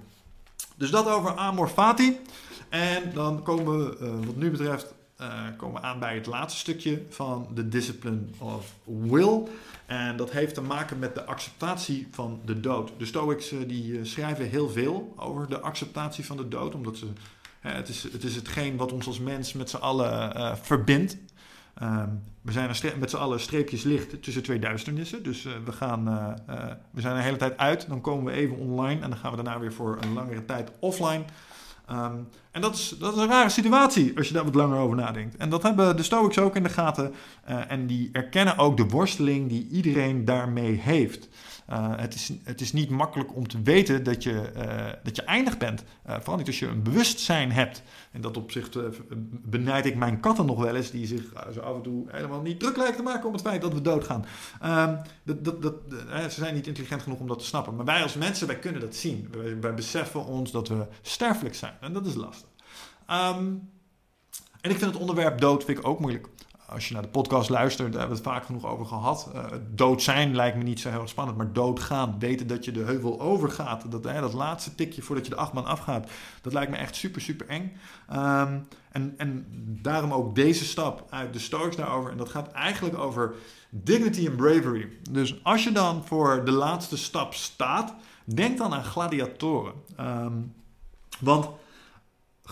Dus dat over amor fati. En dan komen we, uh, wat nu betreft, uh, komen we aan bij het laatste stukje van de discipline of will. En dat heeft te maken met de acceptatie van de dood. De Stoics uh, die uh, schrijven heel veel over de acceptatie van de dood, omdat ze, het, is, het is hetgeen wat ons als mens met z'n allen verbindt. Um, we zijn met z'n allen streepjes licht tussen twee duisternissen. Dus we, gaan, we zijn de hele tijd uit. Dan komen we even online en dan gaan we daarna weer voor een langere tijd offline. Um, En dat is, dat is een rare situatie als je daar wat langer over nadenkt. En dat hebben de Stoics ook in de gaten. Uh, en die erkennen ook de worsteling die iedereen daarmee heeft. Uh, het, is, het is niet makkelijk om te weten dat je, uh, dat je eindig bent. vooral niet als je een bewustzijn hebt. En dat opzicht benijd ik mijn katten nog wel eens, die zich zo af en toe helemaal niet druk lijken te maken om het feit dat we doodgaan. Ehm, dat, dat, ze zijn niet intelligent genoeg om dat te snappen. Maar wij als mensen, wij kunnen dat zien. Wij beseffen ons dat we sterfelijk zijn. En dat is lastig. Um, en ik vind het onderwerp dood vind ik ook moeilijk. Als je naar de podcast luistert, daar hebben we het vaak genoeg over gehad. Uh, dood zijn lijkt me niet zo heel spannend, maar doodgaan, weten dat je de heuvel overgaat, dat, hè, dat laatste tikje voordat je de achtbaan afgaat, dat lijkt me echt super, super eng. Um, en, en daarom ook deze stap uit de Stoics daarover. En dat gaat eigenlijk over dignity and bravery. Dus als je dan voor de laatste stap staat, denk dan aan gladiatoren. Um, want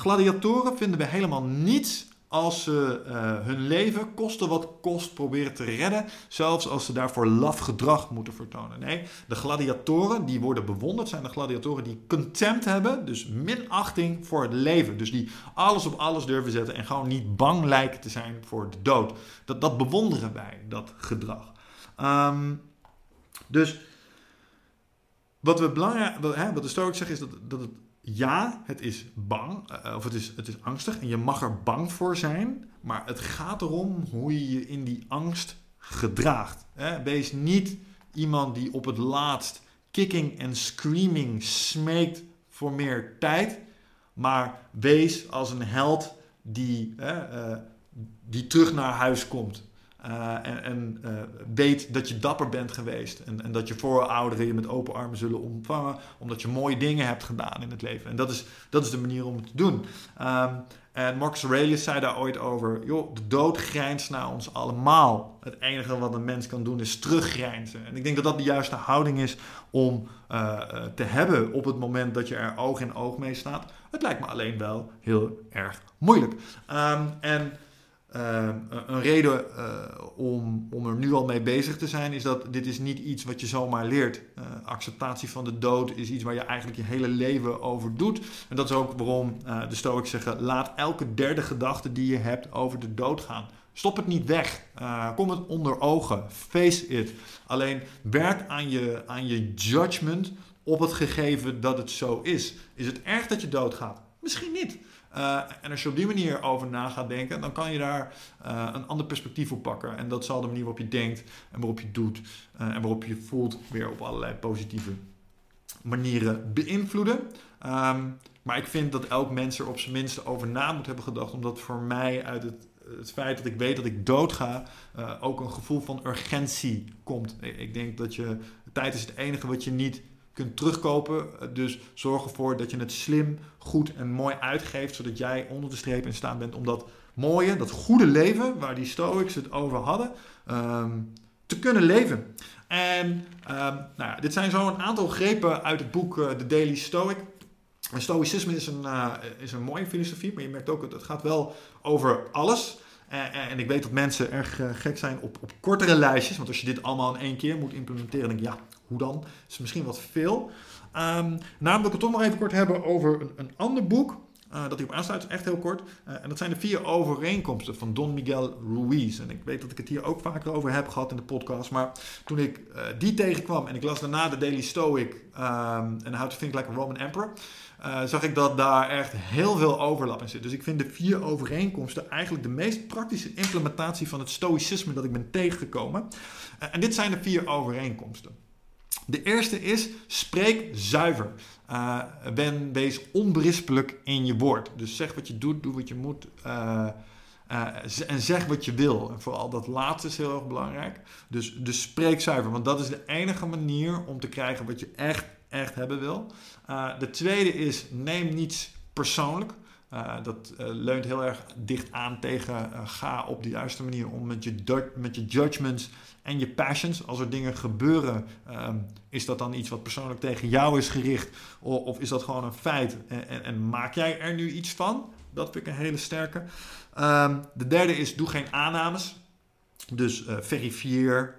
Gladiatoren vinden we helemaal niets als ze uh, hun leven kosten wat kost proberen te redden, zelfs als ze daarvoor laf gedrag moeten vertonen. Nee, de gladiatoren die worden bewonderd zijn de gladiatoren die contempt hebben, dus minachting voor het leven. Dus die alles op alles durven zetten en gewoon niet bang lijken te zijn voor de dood. Dat, dat bewonderen wij, dat gedrag. Um, dus wat, we belangrijk, wat, hè, wat de Stoics zeggen is dat, dat het ja, het is bang, uh, of het is, het is angstig en je mag er bang voor zijn, maar het gaat erom hoe je je in die angst gedraagt. Hè? Wees niet iemand die op het laatst kicking en screaming smeekt voor meer tijd, maar wees als een held die, uh, die terug naar huis komt. Uh, en, uh, weet dat je dapper bent geweest. En, en, dat je voorouderen je met open armen zullen ontvangen. Omdat je mooie dingen hebt gedaan in het leven. En dat is, dat is de manier om het te doen. Um, en Marcus Aurelius zei daar ooit over: joh, de dood grijnst naar ons allemaal. Het enige wat een mens kan doen is teruggrijnzen. En ik denk dat dat de juiste houding is om uh, te hebben op het moment dat je er oog in oog mee staat. Het lijkt me alleen wel heel erg moeilijk. Um, en uh, een reden uh, om, om er nu al mee bezig te zijn is dat dit is niet iets wat je zomaar leert. Uh, acceptatie van de dood is iets waar je eigenlijk je hele leven over doet. En dat is ook waarom de Stoics zeggen: laat elke derde gedachte die je hebt over de dood gaan. Stop het niet weg. kom het onder ogen. Face it. Alleen werk aan je, aan je judgment op het gegeven dat het zo is. Is het erg dat je doodgaat? Misschien niet. Uh, en als je op die manier over na gaat denken, dan kan je daar uh, een ander perspectief op pakken. En dat zal de manier waarop je denkt en waarop je doet uh, en waarop je voelt weer op allerlei positieve manieren beïnvloeden. Um, maar ik vind dat elk mens er op zijn minste over na moet hebben gedacht, omdat voor mij uit het, het feit dat ik weet dat ik doodga ook een gevoel van urgentie komt. Ik denk dat je, tijd is het enige wat je niet kunt terugkopen. Dus zorg ervoor dat je het slim, goed en mooi uitgeeft, zodat jij onder de streep in staan bent om dat mooie, dat goede leven, waar die Stoics het over hadden, um, te kunnen leven. En um, nou ja, dit zijn zo een aantal grepen uit het boek uh, The Daily Stoic. En stoïcisme is een, uh, is een mooie filosofie, maar je merkt ook dat het gaat wel over alles. En, ik weet dat mensen erg uh, gek zijn op, op kortere lijstjes. Want als je dit allemaal in één keer moet implementeren, denk je, ja, hoe dan? Is misschien wat veel. Um, namelijk wil ik het toch nog even kort hebben over een, een ander boek. Uh, dat op aansluit, echt heel kort. Uh, en dat zijn de vier overeenkomsten van Don Miguel Ruiz. En ik weet dat ik het hier ook vaker over heb gehad in de podcast. Maar toen ik uh, die tegenkwam en ik las daarna de Daily Stoic um, en How to Think Like a Roman Emperor. zag ik dat daar echt heel veel overlap in zit. Dus ik vind de vier overeenkomsten eigenlijk de meest praktische implementatie van het stoïcisme dat ik ben tegengekomen. en dit zijn de vier overeenkomsten. De eerste is, spreek zuiver. Uh, ben, wees onberispelijk in je woord. Dus zeg wat je doet, doe wat je moet. Uh, uh, en zeg wat je wil. En vooral dat laatste is heel erg belangrijk. Dus, dus spreek zuiver, want dat is de enige manier om te krijgen wat je echt, echt hebben wil. de tweede is, neem niets persoonlijk. Dat leunt heel erg dicht aan tegen ga op de juiste manier om met je, met je judgments en je passions. Als er dingen gebeuren, um, is dat dan iets wat persoonlijk tegen jou is gericht? Of, of is dat gewoon een feit? En, en, en, maak jij er nu iets van? Dat vind ik een hele sterke. Um, de derde is doe geen aannames. Dus verifieer,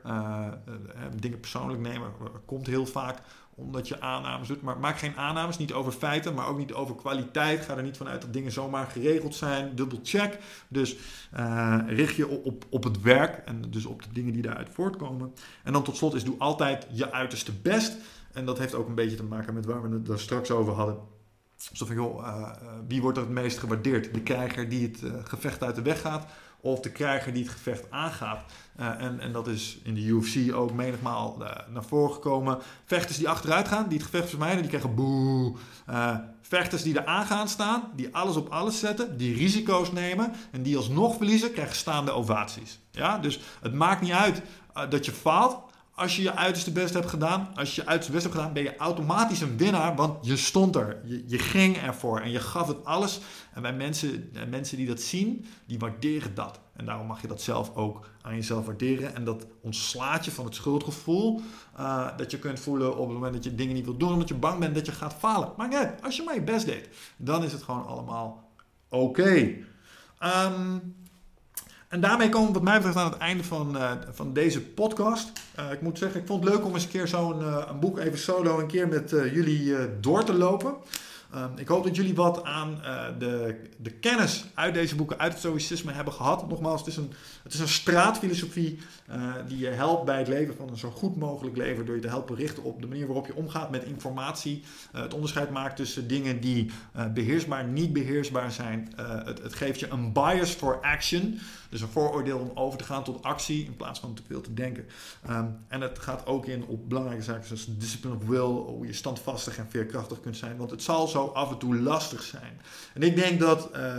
dingen persoonlijk nemen, komt heel vaak omdat je aannames doet. Maar maak geen aannames, niet over feiten, maar ook niet over kwaliteit. Ga er niet vanuit dat dingen zomaar geregeld zijn. Double check. Dus uh, richt je op, op het werk en dus op de dingen die daaruit voortkomen. En dan tot slot is doe altijd je uiterste best. En dat heeft ook een beetje te maken met waar we het daar straks over hadden. Alsof ik, joh, wie wordt er het meest gewaardeerd? De krijger die het uh, gevecht uit de weg gaat of de krijger die het gevecht aangaat. Uh, en, en dat is in de UFC ook menigmaal uh, naar voren gekomen. Vechters die achteruit gaan, die het gevecht vermijden, die krijgen boe. Uh, vechters die er aan gaan staan, die alles op alles zetten, die risico's nemen en die alsnog verliezen, krijgen staande ovaties. Ja? Dus het maakt niet uit dat je faalt. Als je je uiterste best hebt gedaan, als je je uiterste best hebt gedaan, ben je automatisch een winnaar, want je stond er. Je, je ging ervoor en je gaf het alles. En bij mensen, mensen die dat zien, die waarderen dat. En daarom mag je dat zelf ook aan jezelf waarderen. En dat ontslaat je van het schuldgevoel uh, dat je kunt voelen op het moment dat je dingen niet wilt doen, omdat je bang bent dat je gaat falen. Maar nee, als je maar je best deed, dan is het gewoon allemaal oké. Um, en daarmee komen we wat mij betreft aan het einde van, uh, van deze podcast. Uh, ik moet zeggen, ik vond het leuk om eens een keer zo'n een boek even solo een keer met jullie door te lopen. Um, ik hoop dat jullie wat aan de, de kennis uit deze boeken, uit het stoïcisme hebben gehad. Nogmaals, het is een, het is een straatfilosofie die je helpt bij het leven van een zo goed mogelijk leven. Door je te helpen richten op de manier waarop je omgaat met informatie. het onderscheid maakt tussen dingen die beheersbaar niet beheersbaar zijn. Het, het geeft je een bias for action. Dus een vooroordeel om over te gaan tot actie in plaats van te veel te denken. Um, en het gaat ook in op belangrijke zaken zoals discipline of will, hoe je standvastig en veerkrachtig kunt zijn. Want het zal zo af en toe lastig zijn. En ik denk dat uh,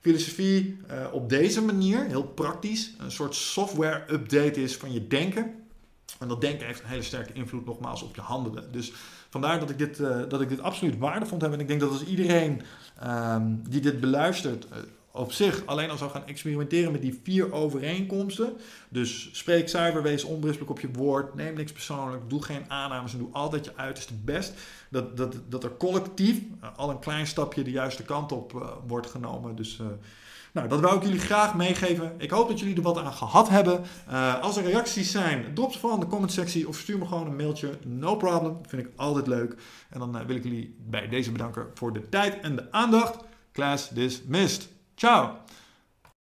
filosofie uh, op deze manier, heel praktisch, een soort software update is van je denken. En dat denken heeft een hele sterke invloed nogmaals op je handelen. Dus vandaar dat ik dit, uh, dat ik dit absoluut waardevol heb. En ik denk dat als iedereen um, die dit beluistert op zich alleen al zou gaan experimenteren met die vier overeenkomsten. Dus spreek zuiver, wees op je woord, neem niks persoonlijk, doe geen aannames en doe altijd je uiterste best. Dat, dat, dat er collectief uh, al een klein stapje de juiste kant op uh, wordt genomen. Dus uh, nou, dat wou ik jullie graag meegeven. Ik hoop dat jullie er wat aan gehad hebben. als er reacties zijn, drop ze vooral in de comment sectie of stuur me gewoon een mailtje. No problem, vind ik altijd leuk. En dan wil ik jullie bij deze bedanken voor de tijd en de aandacht. Class dismissed. Tchau!